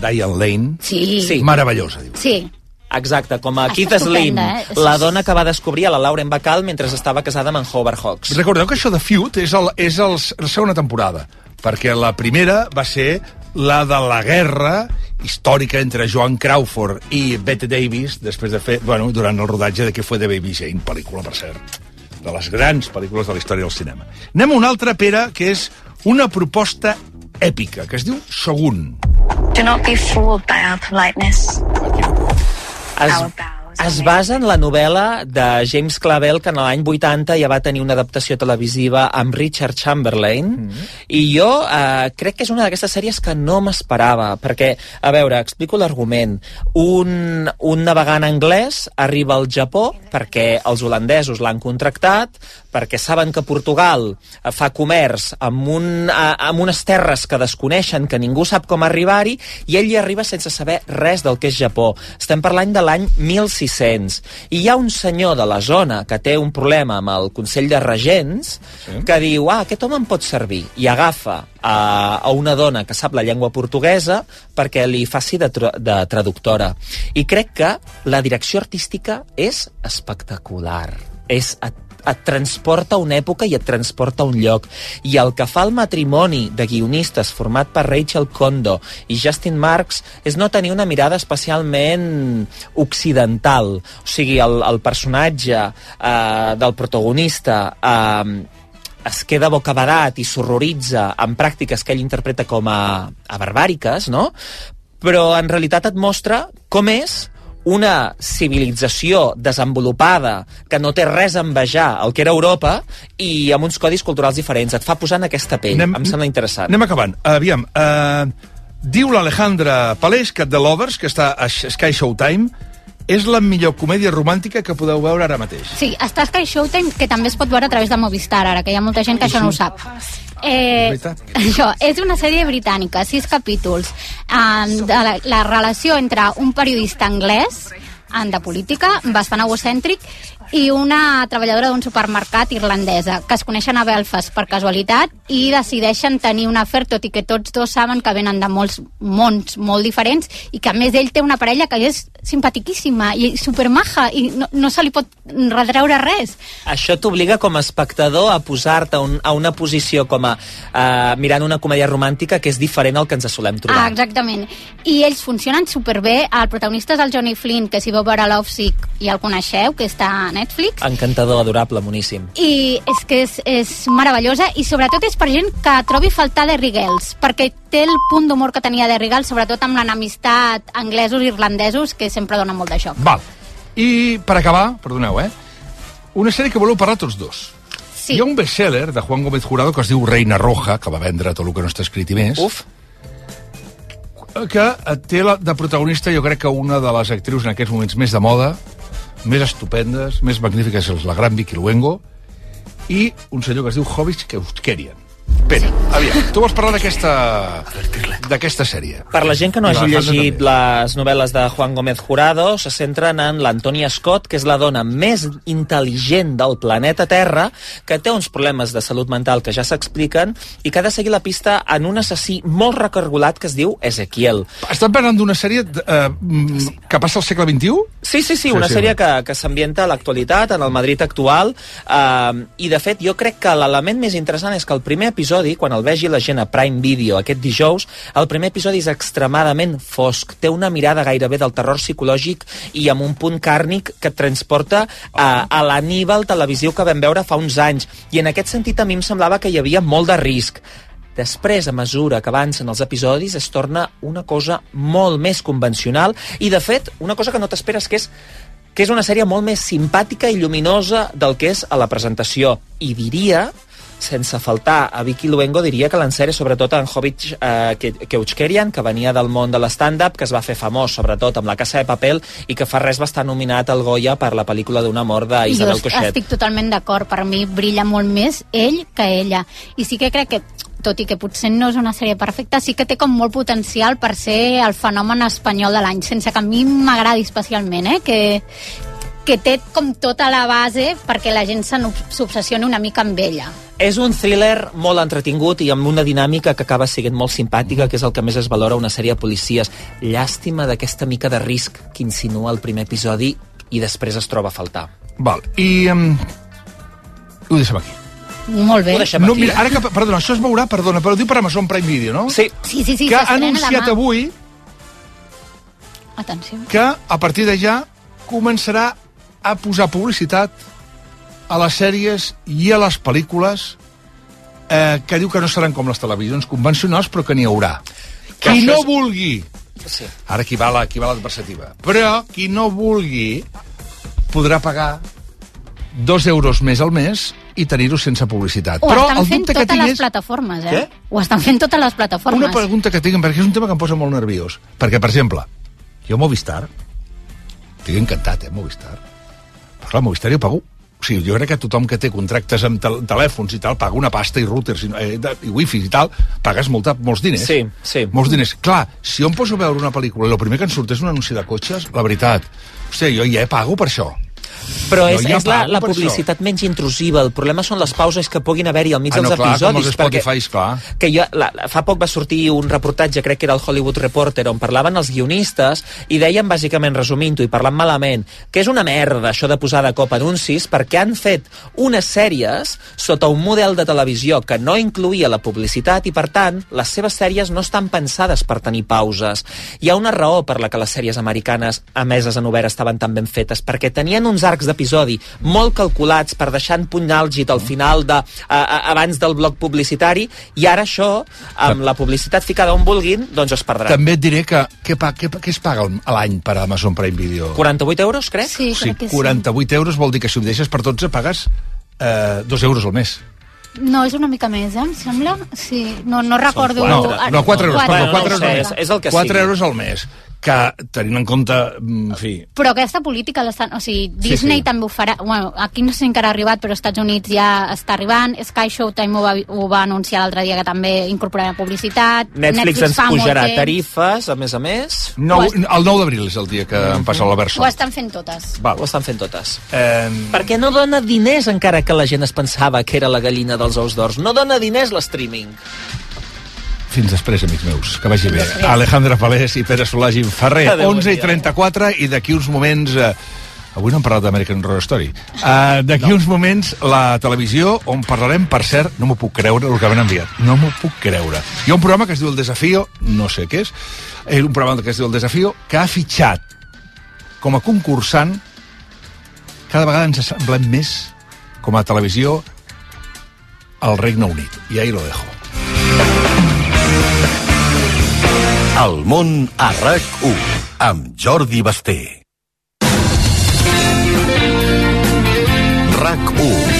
Diane Lane. Sí. Sí. Meravellosa, diu. sí. Exacte, com a Està Keith Slim, eh? la dona que va descobrir a la Lauren Bacall mentre estava casada amb en Howard Hawks. Recordeu que això de Feud és, el, és el, la segona temporada, perquè la primera va ser la de la guerra històrica entre Joan Crawford i Bette Davis després de fer, bueno, durant el rodatge de què fue de Baby Jane, pel·lícula, per cert, de les grans pel·lícules de la història del cinema. Anem a una altra, Pere, que és una proposta èpica, que es diu Shogun. Do not be fooled by our politeness. Es, es basa en la novel·la de James Clavell, que en l'any 80 ja va tenir una adaptació televisiva amb Richard Chamberlain, mm. i jo eh, crec que és una d'aquestes sèries que no m'esperava, perquè, a veure, explico l'argument. Un, un navegant anglès arriba al Japó perquè els holandesos l'han contractat, perquè saben que Portugal eh, fa comerç amb, un, eh, amb unes terres que desconeixen, que ningú sap com arribar-hi, i ell hi arriba sense saber res del que és Japó. Estem parlant de l'any 1600. I hi ha un senyor de la zona que té un problema amb el Consell de Regents sí. que diu, ah, aquest home em pot servir, i agafa a, a una dona que sap la llengua portuguesa perquè li faci de, tra de traductora. I crec que la direcció artística és espectacular. És et, et transporta a una època i et transporta a un lloc. I el que fa el matrimoni de guionistes format per Rachel Kondo i Justin Marks és no tenir una mirada especialment occidental. O sigui, el, el personatge eh, del protagonista eh, es queda bocabadat i s'horroritza amb pràctiques que ell interpreta com a, a barbàriques, no? Però en realitat et mostra com és una civilització desenvolupada que no té res a envejar el que era Europa i amb uns codis culturals diferents. Et fa posar en aquesta pell. Anem- em sembla interessant. Anem acabant. Aviam, uh, diu l'Alejandra Palés que The Lovers, que està a Sky Showtime, és la millor comèdia romàntica que podeu veure ara mateix. Sí, està Sky Showtime, que també es pot veure a través de Movistar, ara, que hi ha molta gent que això no ho sap. Eh, això, és una sèrie britànica, sis capítols, eh, de la, la relació entre un periodista anglès, de política, bastant egocèntric, i una treballadora d'un supermercat irlandesa, que es coneixen a Belfast per casualitat i decideixen tenir un afer, tot i que tots dos saben que venen de molts mons molt diferents i que a més ell té una parella que és simpatiquíssima i supermaja i no, no se li pot retreure res. Això t'obliga com a espectador a posar-te un, a una posició com a uh, mirant una comèdia romàntica que és diferent al que ens solem trobar. Ah, exactament. I ells funcionen superbé. El protagonista és el Johnny Flynn, que si veu veure Love Sick ja el coneixeu, que està a Netflix. Encantador, adorable, moníssim. I és que és, és meravellosa i sobretot és per gent que trobi faltar de Rigels, perquè té el punt d'humor que tenia de Rigels, sobretot amb l'enemistat anglesos i irlandesos, que sempre dona molt de xoc. Val. I per acabar, perdoneu, eh? Una sèrie que voleu parlar tots dos. Sí. Hi ha un bestseller de Juan Gómez Jurado que es diu Reina Roja, que va vendre tot el que no està escrit i més. Uf. Que té la, de protagonista, jo crec que una de les actrius en aquests moments més de moda, més estupendes, més magnífiques, és la gran Vicky Luengo, i un senyor que es diu Hobbit Keuskerian. Pere, aviam, tu vols parlar d'aquesta d'aquesta sèrie. Per la gent que no hagi llegit també. les novel·les de Juan Gómez Jurado, se centren en l'Antònia Scott, que és la dona més intel·ligent del planeta Terra, que té uns problemes de salut mental que ja s'expliquen i que ha de seguir la pista en un assassí molt recargolat que es diu Ezequiel. Estan parlant d'una sèrie eh, mm, que passa al segle XXI? Sí, sí, sí, una Sí, sí. sèrie que, que s'ambienta a l'actualitat, en el Madrid actual, eh, i de fet jo crec que l'element més interessant és que el primer episodi, quan el vegi la gent a Prime Video aquest dijous, el primer episodi és extremadament fosc, té una mirada gairebé del terror psicològic i amb un punt càrnic que et transporta a, a l'Aníbal televisiu que vam veure fa uns anys, i en aquest sentit a mi em semblava que hi havia molt de risc. Després, a mesura que avancen els episodis, es torna una cosa molt més convencional i, de fet, una cosa que no t'esperes que és que és una sèrie molt més simpàtica i lluminosa del que és a la presentació. I diria, sense faltar a Vicky Luengo, diria que l'encere sobretot en Hobbit eh, Ke- Keuchkerian, que venia del món de l'stand-up, que es va fer famós sobretot amb La Casa de Papel i que fa res va estar nominat al Goya per la pel·lícula d'un amor I jo d'Isabel Coixet. estic totalment d'acord. Per mi brilla molt més ell que ella. I sí que crec que tot i que potser no és una sèrie perfecta, sí que té com molt potencial per ser el fenomen espanyol de l'any, sense que a mi m'agradi especialment, eh? que, que té com tota la base perquè la gent s'obsessioni una mica amb ella. És un thriller molt entretingut i amb una dinàmica que acaba sent molt simpàtica, que és el que més es valora una sèrie de policies. Llàstima d'aquesta mica de risc que insinua el primer episodi i després es troba a faltar. Val, i... Um, ho deixem aquí. Molt bé. No, aquí. mira, ara que, perdona, això es veurà, perdona, però ho diu per Amazon Prime Video, no? Sí. Sí, sí, sí, que ha anunciat demà. avui Atenció. que a partir de ja començarà a posar publicitat a les sèries i a les pel·lícules eh, que diu que no seran com les televisions convencionals, però que n'hi haurà. Que Qui no és- vulgui, Sí. ara aquí va la- aquí va l'adversativa, però qui no vulgui podrà pagar dos euros més al mes i tenir-ho sense publicitat. Ho però estan el fent que totes tinc les és... plataformes, eh? Què? Ho estan fent totes les plataformes. Una pregunta que tinc, perquè és un tema que em posa molt nerviós. Perquè, per exemple, jo Movistar, estic encantat, eh, Movistar. Clar, Movistar jo pago... O sigui, jo crec que tothom que té contractes amb tel telèfons i tal, paga una pasta i routers i, eh, i wifi i tal, pagues molta, molts diners. Sí, sí. Molts diners. Clar, si jo em poso a veure una pel·lícula i el primer que em surt és un anunci de cotxes, la veritat, hòstia, jo ja pago per això. Però és, ja és la, la publicitat menys intrusiva. El problema són les pauses que puguin haver-hi al mig Ah, no, dels clar, com episodis. els Spotify, clar. que jo, la- fa poc va sortir un reportatge, crec que era el Hollywood Reporter, on parlaven els guionistes i deien, bàsicament, resumint-ho i parlant malament, que és una merda això de posar de cop anuncis perquè han fet unes sèries sota un model de televisió que no incluïa la publicitat i, per tant, les seves sèries no estan pensades per tenir pauses. Hi ha una raó per la que les sèries americanes emeses en obert estaven tan ben fetes, perquè tenien uns arcs d'episodi molt calculats per deixar en punt àlgid al final de, a, a, abans del bloc publicitari i ara això, amb la publicitat ficada on vulguin, doncs es perdrà. També et diré que què, què, què es paga a l'any per Amazon Prime Video? 48 euros, crec? Sí, Sí, crec que sí. 48 euros vol dir que si ho deixes per 12 pagues eh, 2 euros al mes. No, és una mica més, eh, em sembla? Sí, no, no recordo... No, Ah, no 4 euros, quatre. perdó, 4 no euros al és- mes. és el que 4 sigui. euros al mes, que tenint en compte, mm, en fi, Però aquesta política. O sigui, Sí, Disney sí. també ho farà... Bueno, aquí no sé si encara ha arribat, però als Estats Units ja està arribant. Sky Showtime ho va, ho va anunciar l'altre dia que també incorporarà publicitat. Netflix, ens fa molt pujarà temps. tarifes, a més a més. nou, Ho est- el 9 d'abril és el dia que em passa la versió. Ho estan fent totes. Val. Ho estan fent totes. Eh, Perquè no dona diners encara que la gent es pensava que era la gallina dels ous d'ors. No dona diners l'streaming. Fins després, amics meus, que vagi bé. Alejandra Palés i Pere Solàgin Ferrer, bon 11 i dia. 34, i d'aquí uns moments... Eh, avui no hem parlat d'American Horror Story. Uh, D'aquí no. uns moments, la televisió, on parlarem, per cert, no m'ho puc creure el que m'han enviat. No m'ho puc creure. Hi ha un programa que es diu El Desafío, no sé què és, és un programa que es diu El Desafío, que ha fitxat com a concursant cada vegada ens semblem més, com a televisió, al Regne Unit. I ahí lo dejo. El món a RAC1 amb Jordi Basté. RAC1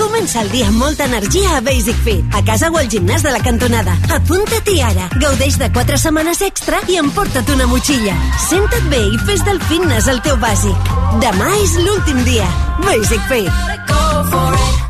Comença el dia amb molta energia a Basic Fit, a casa o al gimnàs de la cantonada. Apunta-t'hi ara. Gaudeix de 4 setmanes extra i emporta't una motxilla. Senta't bé i fes del fitness el teu bàsic. Demà és l'últim dia. Basic Fit. Go for it.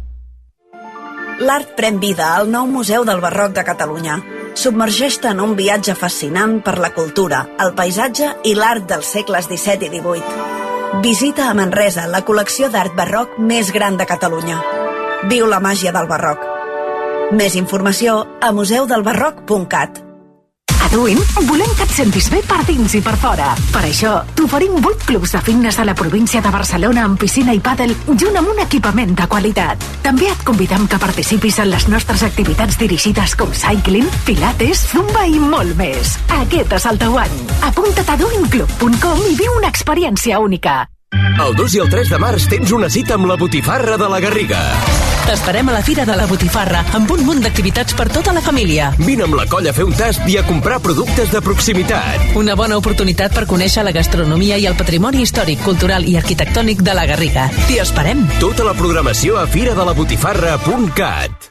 L'art pren vida al nou Museu del Barroc de Catalunya. Submergeix-te en un viatge fascinant per la cultura, el paisatge i l'art dels segles XVII i XVIII. Visita a Manresa la col·lecció d'art barroc més gran de Catalunya. Viu la màgia del barroc. Més informació a museudelbarroc.cat. A Duin volem que et sentis bé per dins i per fora. Per això, t'oferim 8 clubs de fitness a la província de Barcelona amb piscina i pàdel junt amb un equipament de qualitat. També et convidem que participis en les nostres activitats dirigides com cycling, pilates, zumba i molt més. Aquest és el teu any. Apunta't a duinclub.com i viu una experiència única. El 2 i el 3 de març tens una cita amb la Botifarra de la Garriga. T'esperem a la Fira de la Botifarra amb un munt d'activitats per tota la família. Vine amb la colla a fer un tast i a comprar productes de proximitat. Una bona oportunitat per conèixer la gastronomia i el patrimoni històric, cultural i arquitectònic de la Garriga. T'hi esperem. Tota la programació a firadelabotifarra.cat.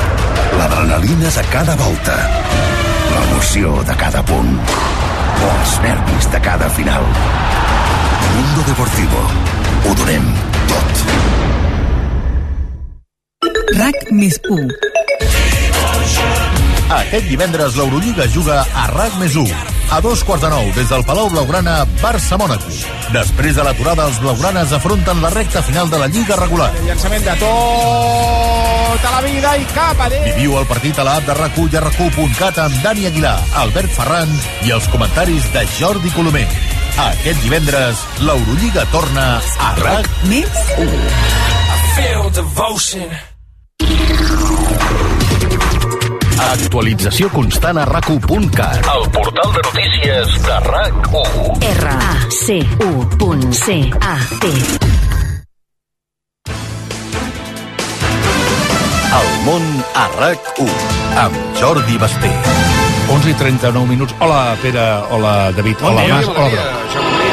l'adrenalina de cada volta, l'emoció de cada punt, els nervis de cada final. Mundo Deportivo. Ho donem tot. RAC més 1. Aquest divendres l'Eurolliga juga a RAC més 1. A dos quarts de nou, des del Palau Blaugrana, Barça-Mònaco. Després de l'aturada, els blaugranes afronten la recta final de la Lliga regular. Llançament de tota la vida i cap a dins. Viviu el partit a l'app de rac i a rac amb Dani Aguilar, Albert Ferran i els comentaris de Jordi Colomer. Aquest divendres, l'Eurolliga torna a RAC més 1. Feel devotion. Actualització constant a rac1.cat. El portal de notícies de RAC1. R-A-C-U.C-A-T. El món a RAC1 amb Jordi Basté. 11 i 39 minuts. Hola, Pere. Hola, David. Bon hola, dia, Mas. bon Hola, dia,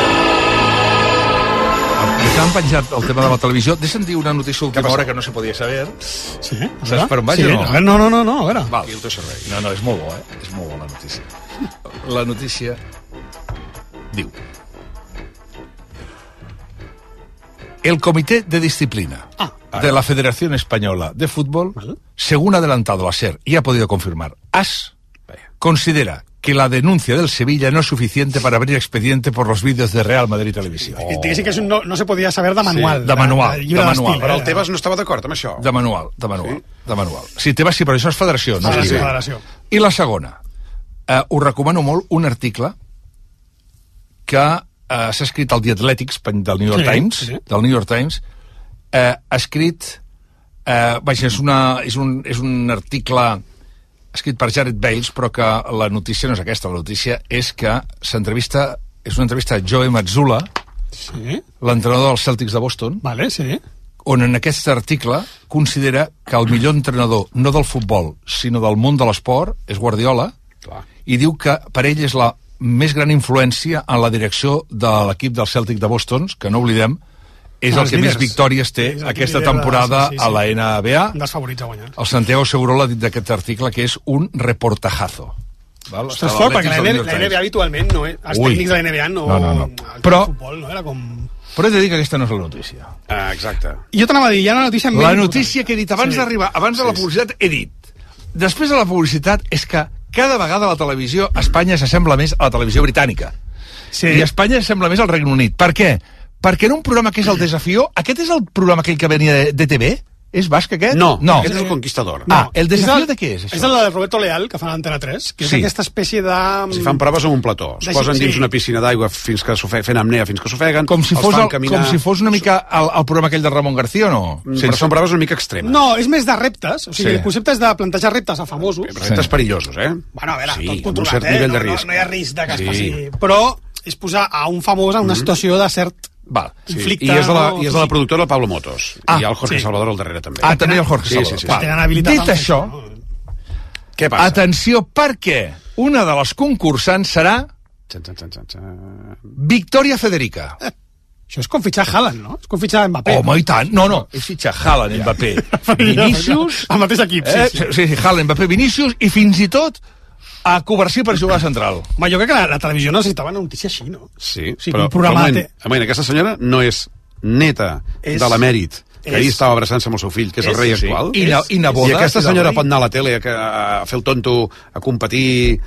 Que han penjat el tema de la televisió. Deixa'm dir una notícia última hora que no se podia saber. Sí? a Saps per on vaig sí, o no? a no, no, no, no, a veure. Val, el teu servei. No, no, és molt bo, eh? És molt bo la notícia. La notícia diu... El Comité de Disciplina de la Federación Española de Fútbol, según adelantado la SER y ha podido confirmar AS, considera que la denuncia del Sevilla no es suficiente para abrir expediente por los vídeos de Real Madrid Televisión. I diguéssim que no, no se podia saber de manual. de manual, llibre de manual. d'estil, Però el eh? Tebas no estava d'acord amb això. De manual, de manual, de manual. Sí, Tebas sí, però això és federació, no és sí, federació. I la segona, eh, us recomano molt un article que eh, s'ha escrit al The Athletics del New York Sí, Times, sí. del New York Times, eh, ha escrit... Eh, vaja, és, una, és, un, és un article escrit per Jared Bales, però que la notícia no és aquesta, la notícia és que s'entrevista, és una entrevista a Joe Mazzula, Sí. l'entrenador dels Celtics de Boston, Vale, sí. on en aquest article considera que el millor entrenador, no del futbol, sinó del món de l'esport, és Guardiola, Clar. i diu que per ell és la més gran influència en la direcció de l'equip del Celtic de Boston, que no oblidem, és el que més líders. victòries té És aquesta temporada sí, sí, a sí. la NBA. Un dels favorits a guanyar. El Santiago Segurola ha dit d'aquest article que és un reportajazo. Val? Ostres, fort, a perquè la, NBA, la. NBA habitualment no, eh? els Ui. tècnics de la NBA no... No, no, no. el Però- futbol, no? Era com... Però he de dir que aquesta no és la notícia. Ah, exacte. Jo t'anava a dir, hi ha una notícia... La notícia que he dit abans Sí. d'arribar, abans de la publicitat, he dit. Després de la publicitat és que cada vegada la televisió a Espanya s'assembla més a la televisió britànica. Sí. I Espanya s'assembla més al Regne Unit. Per què? Perquè en un programa que és el Desafió, aquest és el programa aquell que venia de, de TV? És basc aquest? No, no. aquest és el Conquistador. Ah, el Desafió el, de què és, això? És el de Roberto Leal, que fa l'Antena 3, que és Sí. aquesta espècie de... Si fan proves amb un plató, es De- posen dins sí. una piscina d'aigua fins que s'ofe- fent apnea fins que s'ofeguen, Com si, fos fan el, caminar... com si fos una mica el, el programa aquell de Ramon García, o no? Mm, Però són proves una mica extremes. No, és més de reptes. O sigui, Sí. el concepte és de plantejar reptes a famosos. Reptes perillosos, eh? Bueno, a veure, Sí, tot amb un controlat, cert eh? nivell de no, risc. No, no hi ha risc de que es Sí. passi... Però és posar a un famós en una situació de cert Val. Sí. conflicte... I és de la, i és de la productora Pablo Motos. Ah, I hi ha el Jorge sí. Salvador al darrere, també. Ah, també el Jorge Sí, Salvador. sí, sí. Val. Tenen habilitat Dit això, Què passa? atenció, perquè una de les concursants serà Txan, txan, txan, txan, txan. Victòria Federica. Això és com fitxar Haaland, no? És com fitxar Mbappé. Home, i tant. No, no, és fitxar Haaland, Mbappé, (laughs) Vinícius... Al mateix equip, sí, eh? sí. sí, sí, Haaland, Mbappé, Vinícius, i fins i tot a Covarsí per jugar a central. Home, jo crec que la, la televisió necessitava una notícia així, no? Sí, Sí, però, un programa però moment, moment, aquesta senyora no és neta És- de l'emèrit, que ahir estava abraçant-se amb el seu fill, que és, el És- rei sí. actual. I na- i neboda, I aquesta senyora pot anar a la tele a, que- a fer el tonto, a competir,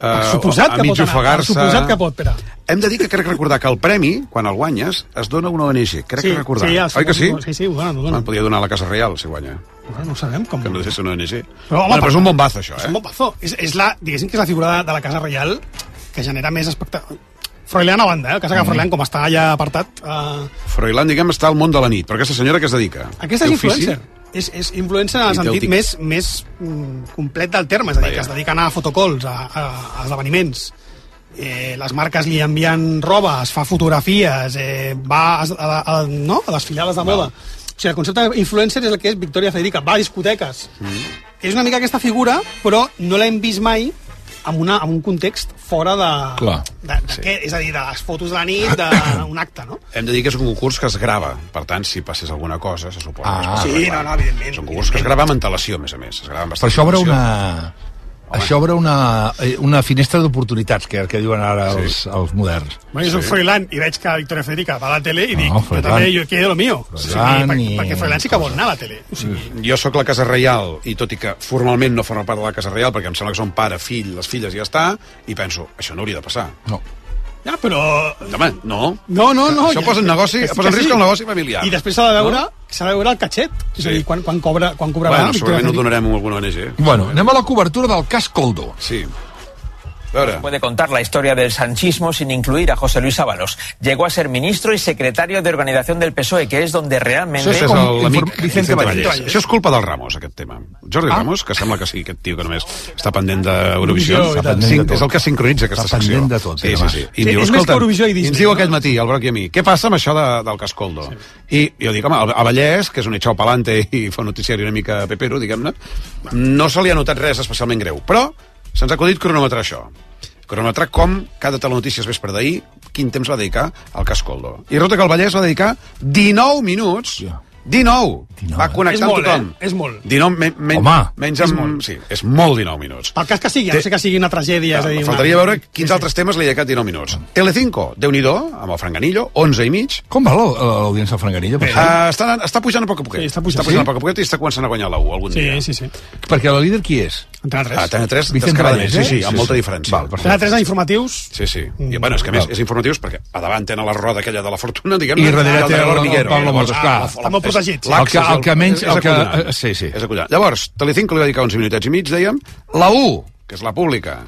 a, Per suposat a que mig pot anar, ofegar-se... suposat que pot, Pere. Hem de dir que crec recordar que el premi, quan el guanyes, es dona a una ONG. Crec Sí, recordar. sí, els Oi que sí? sí, sí, ho donen, ho donen. Podria donar a la Casa Reial, si guanya. Bueno, no ho sabem com... Que no deixa de ser una ONG. Però, home, bueno, però és un bombazo, això, És eh? un bombazo. És, és la, diguéssim que és la figura de, de la Casa Reial que genera més espectacle. Froilán a banda, eh? el cas que Mm. Froilán, com està allà apartat... Uh, Froilán, diguem, està al món de la nit. Però aquesta senyora què es dedica? aquesta és ofici? És, és influencer en el sentit més, més mm, complet del terme, és a dir, que es dedica a fotocols, a, a, a esdeveniments. Eh, les marques li envien roba, es fa fotografies, eh, va a, a, a, no? a les filiales de moda. O sigui, el concepte d'influencer és el que és Victoria Federica, va a discoteques. Mm. És una mica aquesta figura, però no l'hem vist mai en, una, en un context fora de... Clar. de, de sí. què? És a dir, de les fotos de la nit, d'un (coughs) acte, no? Hem de dir que és un concurs que es grava. Per tant, si passés alguna cosa, se suposa Ah. que es passa Sí, no, no, evidentment. És un concurs que es grava amb antelació, a més a més. Es grava amb Per això obre antelació. Una... Això obre una, eh, una finestra d'oportunitats, que, que diuen ara els, els moderns. Bueno, jo soc Sí. Froilán i veig que Victoria Federica va a la tele i dic, No, jo també, jo quiero lo mío. O sigui, Froilán per, i- perquè Froilán sí que vol anar a la tele. O sigui, Jo sóc la Casa Reial, i tot i que formalment no forma part de la Casa Reial, perquè em sembla que són pare, fill, les filles i ja està, i penso, això no hauria de passar. No. Ja, però... Home, no. No, no, no. Això ja- posa en negoci, que posa en risc sí. el negoci familiar. I després s'ha de veure, No? s'ha de veure el catxet. És a dir, quan, quan, cobra, quan cobrarà Bueno, segurament ho donarem a alguna ONG. Bueno, anem a la cobertura del cas Coldo. Sí. Puede contar la historia del sanchismo sin incluir a José Luis Ábalos. Llegó a ser ministro y secretario de organización del PSOE, que es donde realmente... Això és el- l'amic Vicente Vicente Vallès. Vallès. Això és culpa del Ramos, aquest tema. Jordi Ah. Ramos, que sembla que sí, aquest tio que només està pendent d'Eurovisió, de és el que sincronitza aquesta Està secció. pendent de tot, Sí, eh, sí, sí. I Sí, diu, és més que escolta, Eurovisió i i Disney, ens diu aquest matí, el Broc i a mi, què passa amb això de, del Cascoldo? I jo dic, home, a Vallès, que és un echau palante i (laughs) fa un noticiari una mica pepero, diguem-ne, no se li ha notat res especialment greu, però se'ns ha acudit cronometrar això. Cronometrar com cada telenotícies vespre d'ahir, quin temps va dedicar al Cascoldo. I resulta que el Vallès va dedicar 19 minuts 19! Va És connectar amb molt, tothom. eh? És molt. 19, me, me, Home, menys és amb... molt. Sí, és molt 19 minuts. Pel cas que sigui, a no sé que sigui una tragèdia. és a dir, Faltaria una... veure quins altres temes li ha dedicat 19 minuts. Telecinco, déu nhi amb el Franganillo, 11 i mig. Com va la- l'audiència del Franganillo? Per? Uh, està, està pujant a poc a poquet. Sí, està pujant. està pujant Sí? a poc a poquet i està començant a guanyar la U algun Sí, dia. sí, sí. Perquè la líder qui és? Antena 3. A Tena 3, Vicente descaradament, Vallès, sí, eh? sí, amb Sí, molta sí. diferència. Val. Antena 3 en informatius. Sí, sí. I, bueno, és que a més és informatius perquè a davant tenen la roda aquella de la fortuna, diguem I darrere té el- Pablo Motos, Ah, clar. Protegit, sí. El que- el que menys- el que- eh, sí, sí. És acollonant. Llavors, Telecinco li va dedicar uns minutets i mig, dèiem. La U, que és la pública,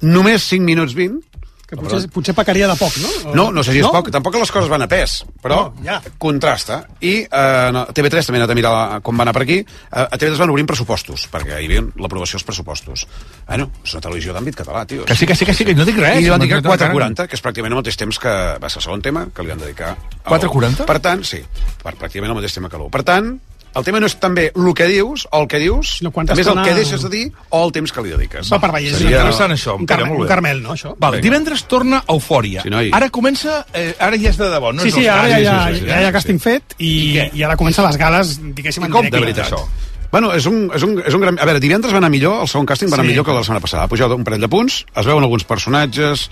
només 5 minuts 20, Que potser, potser pecaria de poc, no? O- No, no sé si és no? poc. Tampoc les coses van a pes, però No, ja. contrasta. I eh, no, TV3 també ha anat a mirar la- com va anar per aquí. Eh, a TV3 van obrint pressupostos, perquè hi havia l'aprovació dels pressupostos. Bueno, és una televisió d'àmbit català, tio. Que sí, que sí, que sí, que no dic res. I li van No dedicar dic res. 4,40, que és pràcticament el mateix temps que va ser el segon tema, que li van dedicar... al- 4,40? Per tant, sí, per pràcticament el mateix tema que l'1. Per tant, el tema no és també el que dius o el que dius, quanta també és el que deixes de dir o el temps que li dediques. Va per Vallès. Seria- Interessant, això. Un, car un carmel, no, això? Vale, divendres torna Eufòria. Sí, noi. Ara comença... Eh, ara ja és de debò, no sí, és sí, els ara ja, ja, sí, sí, ja hi ha càsting fet i, i, ara comencen les gales, diguéssim, en I com directe. de veritat, això? Bueno, és un, és, un, és un gran... A veure, divendres va anar millor, el segon càsting va anar Sí. millor que la setmana passada. Ha pujat un parell de punts, es veuen alguns personatges,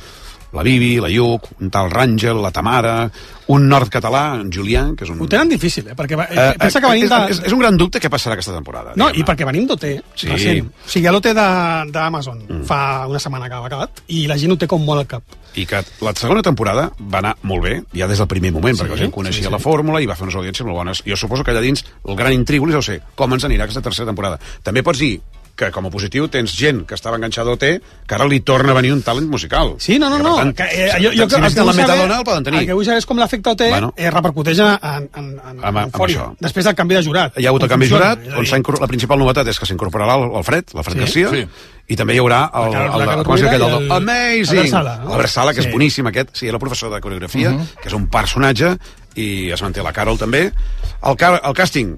la Bibi, la Lluc, un tal Ràngel, la Tamara, un nord-català, en Julián, que és un... Ho tenen difícil, eh? Perquè va, Eh, pensa que eh, venim és, de... és, és un gran dubte què passarà aquesta temporada. No, i perquè venim d'OT, Sí. recent. O sigui, l'OT de- d'Amazon mm. fa una setmana que ha acabat i la gent ho té com molt al cap. I que la segona temporada va anar molt bé, ja des del primer moment, Sí, perquè la gent coneixia sí, sí. la fórmula i va fer unes audiències molt bones. Jo suposo que allà dins el gran intrígul és, sé, com ens anirà aquesta tercera temporada. També pots dir que com a positiu tens gent que estava enganxada a OT que ara li torna a venir un talent musical. Sí, no, no, no. tant, que, eh, jo, jo, si el que de la vull saber- metadona el poden tenir. El que vull saber és com l'efecte OT Bueno. eh, repercuteix en, en, en, en Amb- amb Eufòria, això. després del canvi de jurat. Hi ha hagut el canvi de funciona, jurat, on la principal novetat és que s'incorporarà el, el Fred, l'Alfred Sí, Garcia, sí. i també hi haurà el, el, el, Carol com es diu aquell, el, el- Amazing! Albert Sala, no? Albert Sala, que Sí. és boníssim aquest, sí, era professor de coreografia, Mhm. que és un personatge, i es manté la Carol també. El, car el càsting,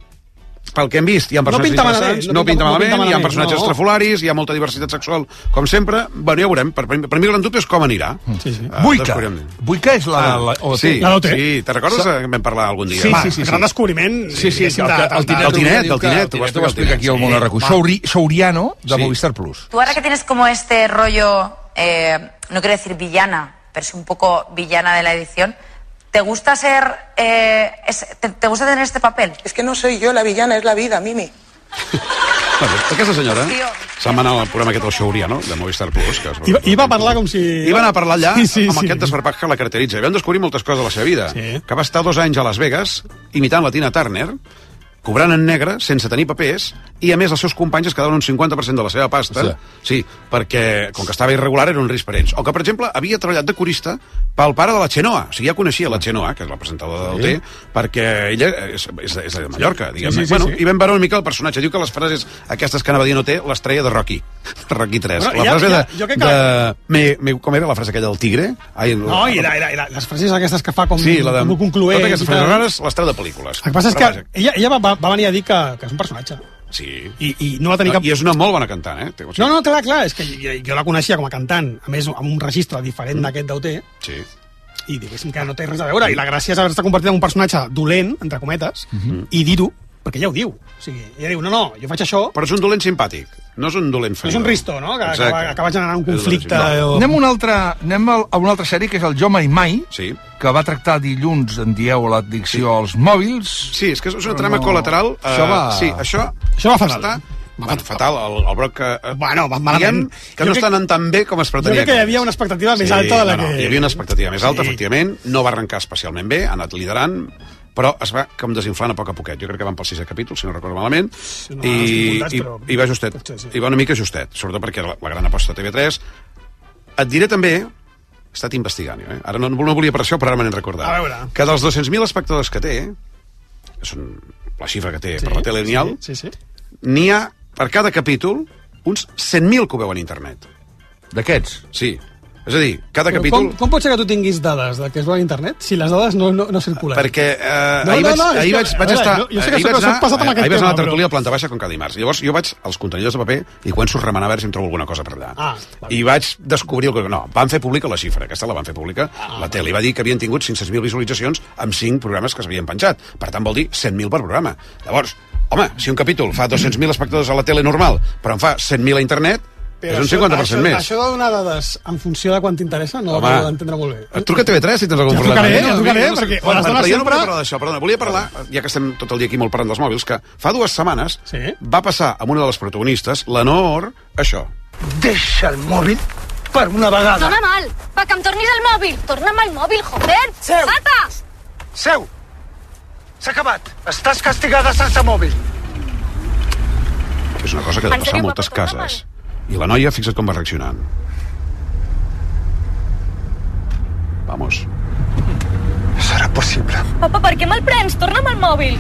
pel que hem vist, hi ha No personatges pinta malament, interessants, no no pinta- pinta no malament, pinta hi ha malament, personatges no. estrafolaris, hi ha molta diversitat sexual, com sempre. Bueno, ja veurem. Per, per mi el gran dubte és com anirà. Sí, sí. Uh, Buica. Buica és la... Ah, la, o- sí, La d'OT. sí, te recordes Sa- que vam parlar algun dia? Sí, Va, sí, sí, gran sí. descobriment. Sí, sí, diguéssim, el, de- el, el, Tinet, El Tinet, el Tinet, el ho va Tinet explicar aquí al Món el. Tinet. Souri, Souriano, de Sí. Movistar Plus. Tú ahora que tienes como este rollo, eh, no quiero decir villana, pero sí un poco villana de la edición, ¿te gusta ser, eh, es- te, te gusta tener este papel? Es que no soy yo la villana, es la vida, Mimi. Bueno, aquesta senyora se'n va anar al programa aquest del Xauria, no?, de Movistar Plus. Que es... I, va- I va parlar com si... I va anar a parlar allà sí, sí, amb sí. aquest desverpat que la caracteritza. I vam descobrir moltes coses de la seva vida. Sí. Que va estar dos anys a Las Vegas imitant la Tina Turner, cobrant en negre, sense tenir papers, i a més els seus companys es quedaven un 50% de la seva pasta, sí. perquè com que estava irregular era un risc per ells. O que, per exemple, havia treballat de corista pel pare de la Xenoa, o sigui, ja coneixia la Xenoa, que és la presentadora Sí. del T, perquè ella és, és, és de Mallorca, diguem-ne. Sí, sí, sí, bueno, sí. I vam veure una mica el personatge. Diu que les frases aquestes que anava dient no té, les treia de Rocky. (laughs) Rocky 3. Bueno, la ja- frase ja- de... jo que- de me, me, com era la frase aquella del tigre? Ai, No, i, la, i, la, i la, les frases aquestes que fa com, Sí, la de... com concloent. Totes aquestes frases rares les treu de pel·lícules. El que passa és que vaja, ella, ella va, va, va venir a dir que, que és un personatge. Sí. I, i no va tenir cap... I és una molt bona cantant, eh? O sigui, No, no, clar, clar, és que jo, jo la coneixia com a cantant, a més, amb un registre diferent d'aquest d'OT, Sí. i diguéssim que no té res a veure, i la gràcia és haver-se convertit en un personatge dolent, entre cometes, i dir-ho, perquè ella ho diu. O sigui, ella diu, no, no, jo faig això... Però és un dolent simpàtic, no és un dolent No feridor. és un risto, no?, que, que, va, que va generar un conflicte... dolent, o... Anem, a una altra, anem a una altra sèrie, que és el Jo Mai Mai, Sí. que va tractar dilluns, en dieu, l'addicció als mòbils. Sí, és que és una trama no- col·lateral. eh, Això va- Sí, això... Això va fatal. Està... Va fatal, el, el broc que... eh, Bueno, va Diguem malament. que Jo no crec- està anant tan bé com es Jo pretenia. crec que hi havia una expectativa més alta de la no, no, que... Hi havia una expectativa més alta, Sí. efectivament. No va arrencar especialment bé, ha anat liderant, però es va com desinflant a poc a poquet. Jo crec que van pel sisè capítol, si no recordo malament, no, i, i, però- i va justet. potser sí. I va una mica justet, sobretot perquè la, la gran aposta de TV3. Et diré també, he estat investigant, jo, eh? ara no, no volia per això, però ara me n'he recordat, A veure. que dels 200.000 espectadors que té, que són la xifra que té per la tele lineal, Sí, sí. n'hi ha, per cada capítol, uns 100.000 que ho veuen a internet. D'aquests? Sí. És a dir, cada Però capítol... com, com pot ser que tu tinguis dades de que es veu a internet si les dades no, no, no circulen? Perquè eh, No, ahir, no, vaig, no, és ahir vaig, vaig estar... jo- jo sé que ahir vaig anar, passat amb aquest ahir vaig anar a la tertúlia però- planta baixa com cada dimarts. Llavors jo vaig als contenidors de paper i començo a remenar a veure si em trobo alguna cosa per allà. Ah, I vaig descobrir el que... No, van fer pública la xifra, aquesta la van fer pública. Ah, la tele va dir que havien tingut 500.000 visualitzacions amb 5 programes que s'havien penjat. Per tant, vol dir 100.000 per programa. Llavors, home, si un capítol fa 200.000 espectadors a la tele normal, però en fa 100.000 a internet, és un 50% això, més. Això de donar dades en funció de quan t'interessa no ho Home. acabo d'entendre molt bé. Et truca a TV3 si tens algun Ja problema. trucaré, Jo ja no- trucaré, no perquè Bueno, les però dones jo no sempre- volia parlar d'això, perdona, volia parlar, ja que estem tot el dia aquí molt parlant dels mòbils, que fa dues setmanes Sí. va passar amb una de les protagonistes, la Nor, això. Deixa el mòbil per una vegada. Dóna mal, pa que em tornis el mòbil. Torna'm el mòbil, joder. Seu. Pata! Seu! S'ha acabat. Estàs castigada sense mòbil. És una cosa que ha de En passar a moltes cases. I la noia, fixa't com va reaccionant. Vamos. Serà possible. Papa, per què me'l prens? Torna'm el mòbil.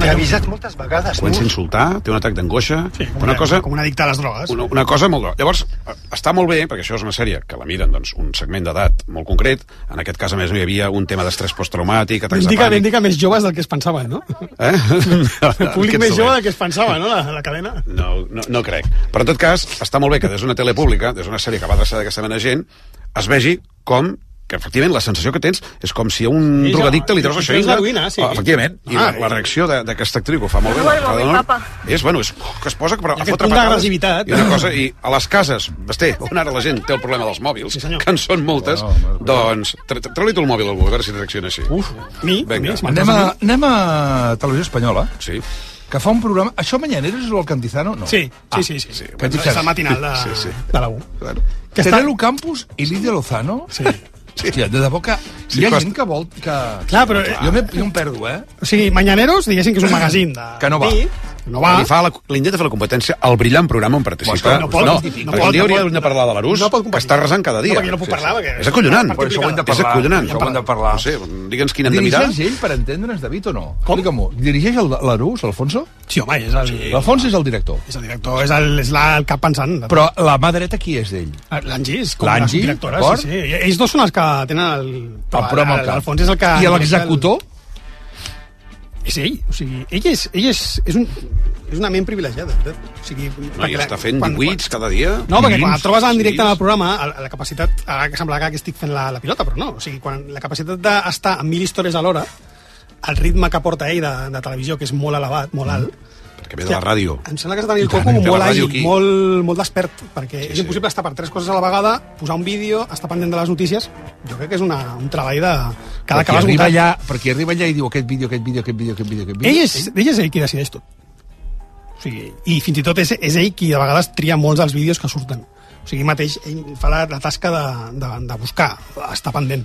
T'he avisat moltes vegades, Comença a insultar, té un atac d'angoixa... Sí, una cosa... Com un addicte a les drogues. Una, una cosa molt... Llavors, eh, està molt bé, perquè això és una sèrie que la miren doncs, un segment d'edat molt concret. En aquest cas, a més, no hi havia un tema d'estrès posttraumàtic, atacs de Indica, pànic... indica més joves del que es pensaven, no? Eh? (laughs) El públic (laughs) més jove del que es pensava, no? La, la cadena. No, no, no crec. Però, en tot cas, està molt bé que des d'una tele pública, des d'una sèrie que va adreçada a aquesta mena de gent, es vegi com que efectivament la sensació que tens és com si a un Sí, drogadicte li treus la treus xeringa. l'heroïna, sí. Ah, efectivament. I Ah, la, la reacció de- d'aquesta actriu que ho fa molt bé, No, la papa. és, bueno, és oh, que es posa però, a fotre patades. I una cosa, i a les cases, basté, on ara la gent té el problema dels mòbils, sí, que en són moltes, doncs tre- tre- treu-li tu el mòbil a algú, a veure si reacciona així. Uf, mi? Vinga. Anem a, anem a Televisió Espanyola. Sí. Que fa un programa... Això Mañaneros és el Cantizano? No. Sí, sí, Ah, sí. sí, sí. Cantizano. És el matinal de, Sí, sí. de la U. Claro. Terelu Campos i Lídia Lozano? Sí. Sí. Hòstia, de debò que Sí, hi ha costa. gent que vol... Que... Clar, però- Jo, me, jo em perdo, eh? O sigui, Mañaneros, diguéssim que és un magazín de... Que no va. dir, No va. Li, fa la, li intenta fer la competència al brillant programa on participa. No pot, no, no pot, no hauria pot. de parlar de l'Arús, No que està resant cada dia. No, no puc parlar, perquè- És acollonant. Per això ho hem de És parlar. acollonant. Això ho hem de parlar. No sé, digue'ns quin hem de mirar. Dirigeix ell, per entendre'ns, David, o no? Explica-m'ho. Dirigeix el- l'Arús, Alfonso? Sí, home, és el... L'Alfonso és el director. És el director, és el, és la, el cap pensant. Però la mà dreta qui és d'ell? L'Angis, com la directora, sí, sí. Ells dos són els que tenen el... El programa al cap. L'Alfons és el que... I l'executor? És ell, o sigui, ell és, ell és, és, un, és una ment privilegiada. O sigui, No, la- està fent quan- 18 cada dia. No, perquè quan trobes en directe en el programa, la, la capacitat, ara que sembla que estic fent la, la pilota, però no, o sigui, quan la capacitat d'estar amb mil històries alhora, el ritme que porta ell de, de televisió, que és molt elevat, molt alt, Perquè ve de la ràdio. em sembla que el I tant, coco molt àgil, molt, molt despert, perquè és impossible estar per tres coses a la vegada, posar un vídeo, estar pendent de les notícies, jo crec que és una, un treball de... Cada que vas arriba allà, perquè arriba allà i diu aquest vídeo, aquest vídeo, aquest vídeo, aquest vídeo, aquest vídeo. Ell és, ell és ell qui decideix tot. O sigui, I fins i tot és, és ell qui de vegades tria molts dels vídeos que surten. O sigui, mateix ell fa la, la tasca de, de, de buscar, estar pendent.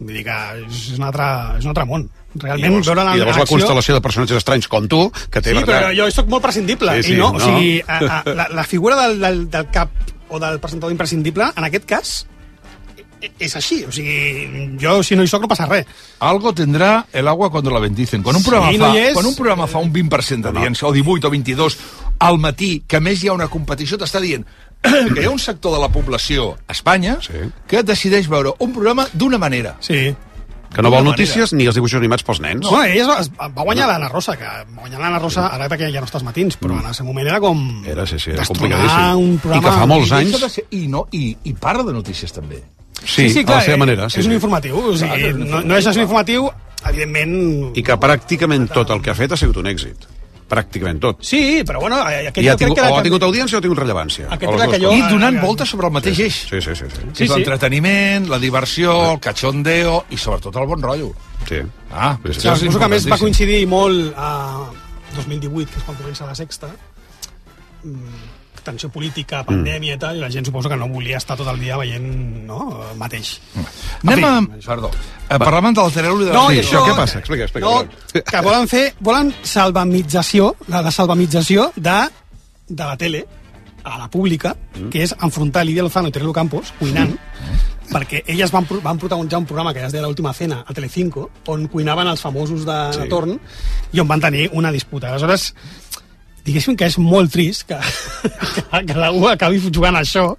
Vull dir que és un altre, és un altre món. Realment, llavors, veure la, I llavors la acció- constel·lació de personatges estranys com tu, que té... Sí, verdad- però jo sóc molt prescindible. Sí, sí, i no, no. O sigui, a, a, la, la figura del, del, del cap o del presentador imprescindible, en aquest cas, e- és així. O sigui, jo, si no hi soc, no passa res. Algo tendrá el agua cuando la bendicen. Quan un Sí, programa, no fa, és. quan un programa fa un 20% d'audiència, o 18 o 22, al matí, que a més hi ha una competició, t'està dient (clears throat) que hi ha un sector de la població a Espanya sí. que decideix veure un programa d'una manera. Sí. Que no vol notícies ni els dibuixos animats pels nens. No, ella es va, es va guanyar l'Anna Rosa, que va guanyar l'Anna Rosa, ara perquè ja no estàs matins, però en el seu moment era com... Era, sí, sí, era complicadíssim. un programa... I que fa molts I anys... de Ser, i, no, i, I parla de notícies, també. Sí, a la seva manera. Sí, és un sí. informatiu, o sigui, Clar, no, no és un informatiu, evidentment... I que pràcticament tot el que ha fet ha sigut un èxit. Pràcticament tot. Sí, però bueno, aquest I ha jo crec tingut, que... o ha tingut audiència o ha tingut rellevància. Aquest era que jo- I donant voltes sobre el mateix eix. Sí, sí, sí. sí. Sí, Sí, és sí. l'entreteniment, la diversió, el cachondeo i sobretot el bon rotllo. sí. Ah, Sí, sí. Suposo que a més va coincidir molt a 2018, que és quan comença la sexta, mm, tensió política, pandèmia i tal, i la gent suposo que no volia estar tot el dia veient no, el mateix. Anem a... Fi, Perdó. Eh, parlàvem del Terelu i de... No, Sí, això... què passa? Explica, explica. No, que volen fer... Volen salvamització, la de salvamització de, de la tele a la pública, Mm. que és enfrontar Lídia Lozano i Terelu Campos cuinant, perquè elles van, van protagonitzar un programa que ja es deia l'última cena a Telecinco, on cuinaven els famosos de, Sí. de torn i on van tenir una disputa. Aleshores, diguéssim que és molt trist que, (laughs) que, que la U acabi jugant això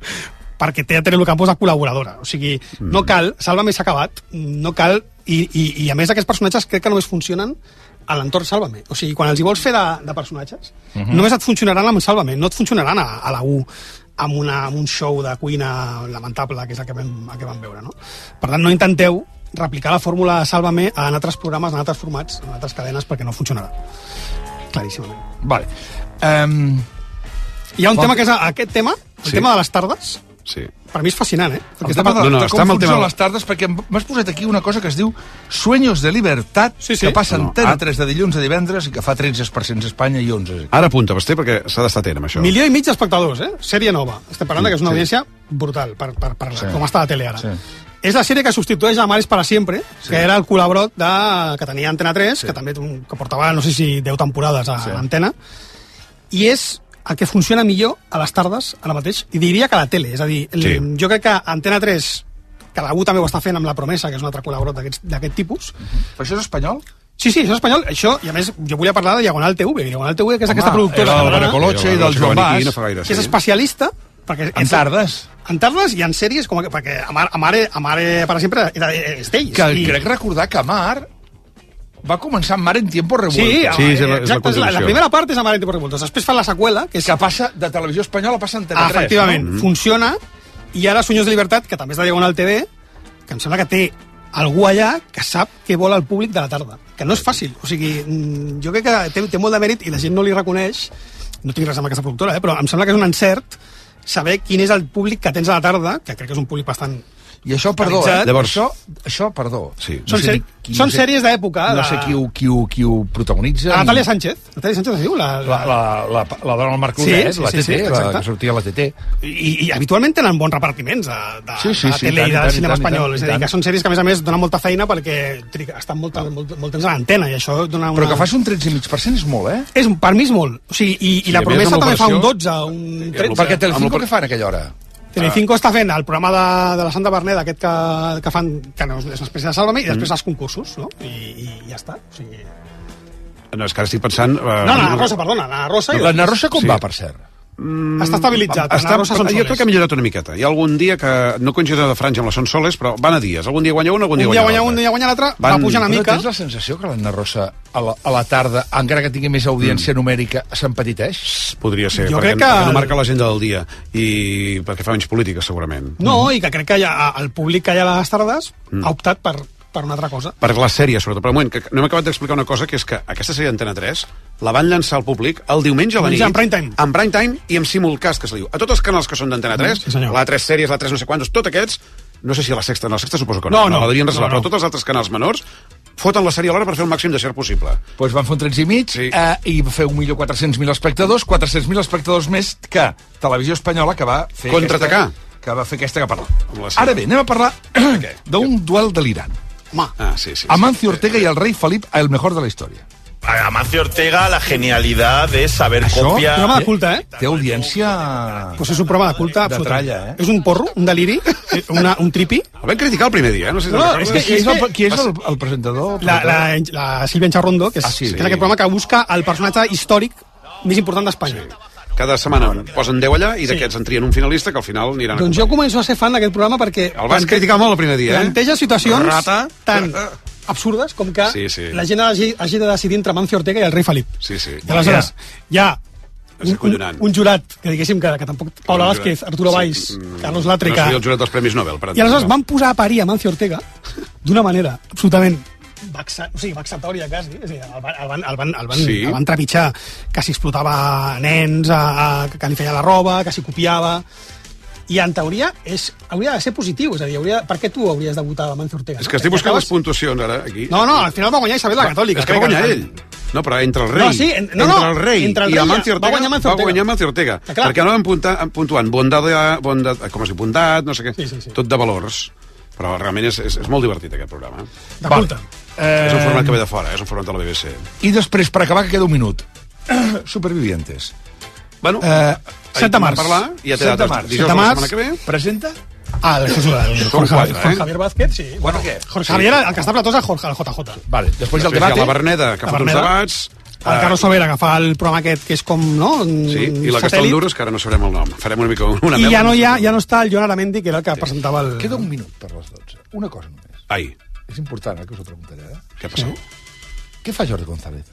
perquè té a Terelu Campos de col·laboradora. O sigui, no cal, Sálvame s'ha acabat, no cal, i, i, i a més aquests personatges crec que només funcionen a l'entorn Sálvame. O sigui, quan els hi vols fer de, de personatges, Mhm. només et funcionaran amb Sálvame, no et funcionaran a, a la U amb, una, amb un show de cuina lamentable, que és el que vam, el que vam veure, no? Per tant, no intenteu replicar la fórmula de Sálvame en altres programes, en altres formats, en altres cadenes, perquè no funcionarà. Claríssimament. Vale. Um, Hi ha un Quan- tema que és aquest tema, el Sí. tema de les tardes, Sí. per mi és fascinant, eh? Perquè tema de, no, no, de com amb el tema- les tardes, perquè m'has posat aquí una cosa que es diu Sueños de Libertat, Sí, sí. que passa No, en Antena ah. 3 de dilluns a divendres i que fa 13% a Espanya i 11 aquí. Ara apunta, Basté, perquè s'ha d'estar atent amb això. Milió i mig d'espectadors, eh? Sèrie nova. Estem parlant que és una sí. audiència brutal per, per, per Sí. com està la tele ara. Sí. És la sèrie que substitueix a Mares para siempre, Sí. que era el col·laborat de, que tenia Antena 3, que també que portava, no sé si 10 temporades a Sí. l'antena, i és el que funciona millor a les tardes, ara mateix, i diria que a la tele. És a dir, Sí. jo crec que Antena 3 que l'Agu també ho està fent amb La Promesa, que és un altre col·laborat d'aquest tipus. Però això és espanyol? Sí, sí, això és espanyol. Això, i a més, jo volia parlar de Diagonal TV. Diagonal TV, que és Home, aquesta productora era el catalana, Baracoloche i del Joan Bas. que és sí. especialista perquè En tardes. en tardes i en sèries com, perquè Amar, Amare, Amare per sempre era és d'ells Que I- crec recordar que Mar va començar amb Mar en tiempo revuelto. Sí, Sí, és la- és la exacte, és la, la primera part és Amare en tiempos revueltos. Després fan la seqüela, que és... Que passa de televisió espanyola passa a Antena Ah, 3. efectivament, No? funciona, i ara Sueños de Libertat, que també és de Diagonal TV, que em sembla que té algú allà que sap què vol el públic de la tarda. Que no és fàcil. O sigui, jo crec que té, té molt de mèrit i la gent no li reconeix, no tinc res amb aquesta productora, eh, però em sembla que és un encert saber quin és el públic que tens a la tarda, que crec que és un públic bastant I això, perdó, eh? Llavors- això, això, perdó. Sí. Són sé qui- són no sé- sèries d'època, No de- sé qui, ho- qui, ho- qui ho protagonitza. Ah, ni- Natàlia Sánchez. Natàlia Sánchez es diu? La, La, la, la, la dona del Marc Sí, Closet, sí, la sí, TT, sí, la exacte. que sortia a la TT. I, i habitualment tenen bons repartiments de, de, Sí, sí, de la sí, tele i tant, i del tant, cinema tant, espanyol. És a dir, que són sèries que, a més a més, donen molta feina perquè estan molt, molt, molt temps a l'antena i això dona una... Però que fas un 13,5% és molt, eh? És, un- per mi és molt. O sigui, i, i Sí, la promesa amb també fa un l'operació- 12, un 13. Perquè Telecinco què fa en aquella hora? Telecinco està fent el programa de, de la Santa Berneda, aquest que, que fan, que no, és una espècie de Sálvame, i després Mm. els concursos, no? I, i ja està. O sigui... No, és que ara estic pensant... Eh, No, l'Anna Rosa, perdona, l'Anna Rosa... i- L'Anna Rosa com Sí. va, per cert? Està estabilitzat, Està, Rosa són jo crec que ha millorat una miqueta. Hi ha algun dia que no coincideix de franja amb la Son Soles, però van a dies. Algun dia guanya un, algun dia Un guanya l'altre. un dia guanya l'altre, va Van- pujant una Però mica. tens la sensació que l'Anna Rosa a la, a la tarda, encara que tingui més audiència numèrica, s'empetiteix? Podria ser, Jo perquè, crec que- perquè no marca l'agenda del dia i perquè fa menys política, segurament. No, i que crec que ja, el públic que hi ha a les tardes Mm. ha optat per, per una altra cosa. Per la sèrie, sobretot. Però un moment, que no hem acabat d'explicar una cosa, que és que aquesta sèrie d'Antena 3 la van llançar al públic el diumenge a la nit. En prime time. En prime time i en simulcast, que se li diu. A tots els canals que són d'Antena 3, Sí, senyor. la 3 sèries, la 3 no sé quantos, tots aquests, no sé si a la sexta, no, a la sexta suposo que no, No, no. la devien reservar, No, no. però tots els altres canals menors foten la sèrie a l'hora per fer el màxim de cert possible. Doncs pues van fer un 13 i mig Sí. eh, i va fer 1.400.000 espectadors, 400.000 espectadors més que Televisió Espanyola, que va fer Contraatacar. aquesta, que va fer aquesta que parla. Ara bé, anem a parlar (clears throat) d'un duel delirant. Home, Ah, sí, sí. Amancio Ortega y el rey Felip, el mejor de la història. A Amancio Ortega la genialidad de saber Això? copiar. programa de culte, eh? Té audiència... Pues és un programa de culte De tralla, eh? És un porro, un deliri, eh, una, un tripi. El vam criticar el primer dia, eh? No sé si No, és que- Qui és, el, qui és el, el presentador? La, la, la Sílvia Encharrondo, que és, Ah, sí. que és aquest programa que busca el personatge històric més important d'Espanya. Cada setmana en posen 10 allà i d'aquests en trien un finalista que al final aniran a Doncs jo començo a ser fan d'aquest programa perquè... El vas criticar molt el primer dia, eh? Planteja situacions Rata. tan absurdes com que Sí, sí. la gent hagi, hagi de decidir entre Mancio Ortega i el rei Felip. Sí, sí. I aleshores, hi ha És un, un, un jurat, que diguéssim que, que tampoc... Paula Vázquez. Arturo Sí, Valls, mm, Carlos Latre... No que- el jurat dels Premis Nobel, per I aleshores exemple. van posar a parir a Mancio Ortega d'una manera absolutament vexa, o sigui, vexatòria quasi, és a dir, el van, el van, el van, el van, Sí. el van trepitjar, que si explotava nens, a, a, que li feia la roba, que si copiava... I en teoria és, hauria de ser positiu, és a dir, hauria, per què tu hauries de votar a Mancio Ortega? És no? que estic I buscant acabes- les puntuacions ara, aquí. No, no, al final va guanyar Isabel la Catòlica. És que va guanyar que- ell. No, però entre el rei, No, sí, en- no, no, entre el rei entre el i rei Amancio va Ortega, guanyar Amancio va Ortega. guanyar Amancio Ortega. Ah, clar. perquè anaven puntuant bondat, bondat, com es diu, bondat, no sé què, Sí, sí, sí. tot de valors. Però realment és, és, és molt divertit, aquest programa. De culte. Eh, És un format que ve de fora, eh? és un format de la BBC. I després, per acabar, que queda un minut. (clears throat) Supervivientes. Bueno, Eh, 7 de març. parlar, ja té 7 de març. Dijous 7 de març. setmana que ve. Presenta? Ah, el Jesús, Són Jorge, quatre, Jorge eh? Javier Vázquez, sí. Bueno, què? Jorge Sí. Javier, el que està platós és Jorge, el JJ. Vale, després del Després hi ha debat... la Berneda, que La fa uns debats. El Carlos Sobera, que fa el programa aquest, que és com, no? Sí, i la que està. Honduras, que ara no sabrem el nom. Farem una mica una I ja no, hi ha, ja no està el Joan Aramendi, que era el que presentava el... Queda un minut per les 12. Una cosa només. Ai, És important, eh, que us ho preguntaré. Eh? què passa? Què fa Jordi González?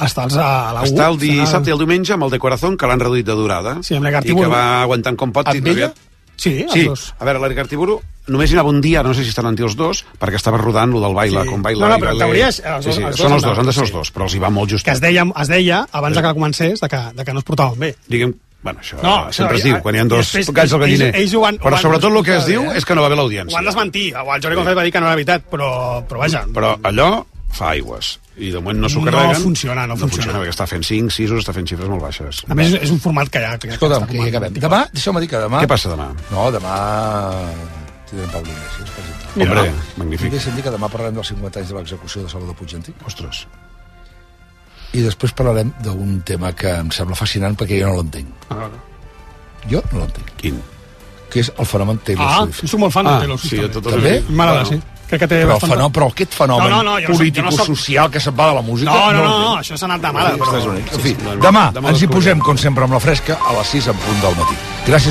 Està als- a la U. Està el dissabte i el diumenge amb el de Corazón, que l'han reduït de durada. Sí, amb I que va aguantant com pot. Amb ella? Sí, els Sí, dos. a veure, l'Eric Artiburu només hi anava un dia, no sé si estan aquí els dos, perquè estava rodant lo del baila, Sí. com baila. No, no, però en teoria és- els sí, dos- sí, els dos són els dos, de- han de ser els sí. dos, però els hi va molt just. Que es deia, es deia abans de que comencés, de que, de que no es portaven bé. Diguem, bueno, això No, sempre això, es diu, quan hi ha dos després gats al galliner. ells- ells ho van- però van sobretot el que es diu eh? és que no va bé Ho han l'audiència. desmentit. O el Jordi González va dir que no era veritat, però, però vaja. Però allò fa aigües. I de moment no s'ho No carreguen. funciona, no no funciona. funciona. perquè està fent 5, 6, està fent xifres molt baixes. A més, és un format que ja... Que Escolta'm, està que ja a- acabem. Demà, deixeu-me dir que demà... Què passa demà? No, demà tindrem Pablo Iglesias, per exemple. Hombre, magnífic. deixa'm dir que demà parlarem dels 50 anys de l'execució de Salvador Puig Antic. Ostres. I després parlarem d'un tema que em sembla fascinant perquè jo no l'entenc. Ah, Jo no l'entenc. Quin? que és el fenomen Taylor Ah, Swift. jo soc molt fan de Ah, Taylor Swift. sí, també. tot També? M'agrada, Bueno. sí. Crec que té Però, el bastanta... fenomen, però aquest fenomen No, no, no, jo no soc- polític jo no soc- social que se'n va de la música... No, no, no, no, té. això s'ha anat de mare. Estats Però... Units. En fi, demà ens hi posem, com sempre, amb la fresca, a les 6 en punt del matí. Gràcies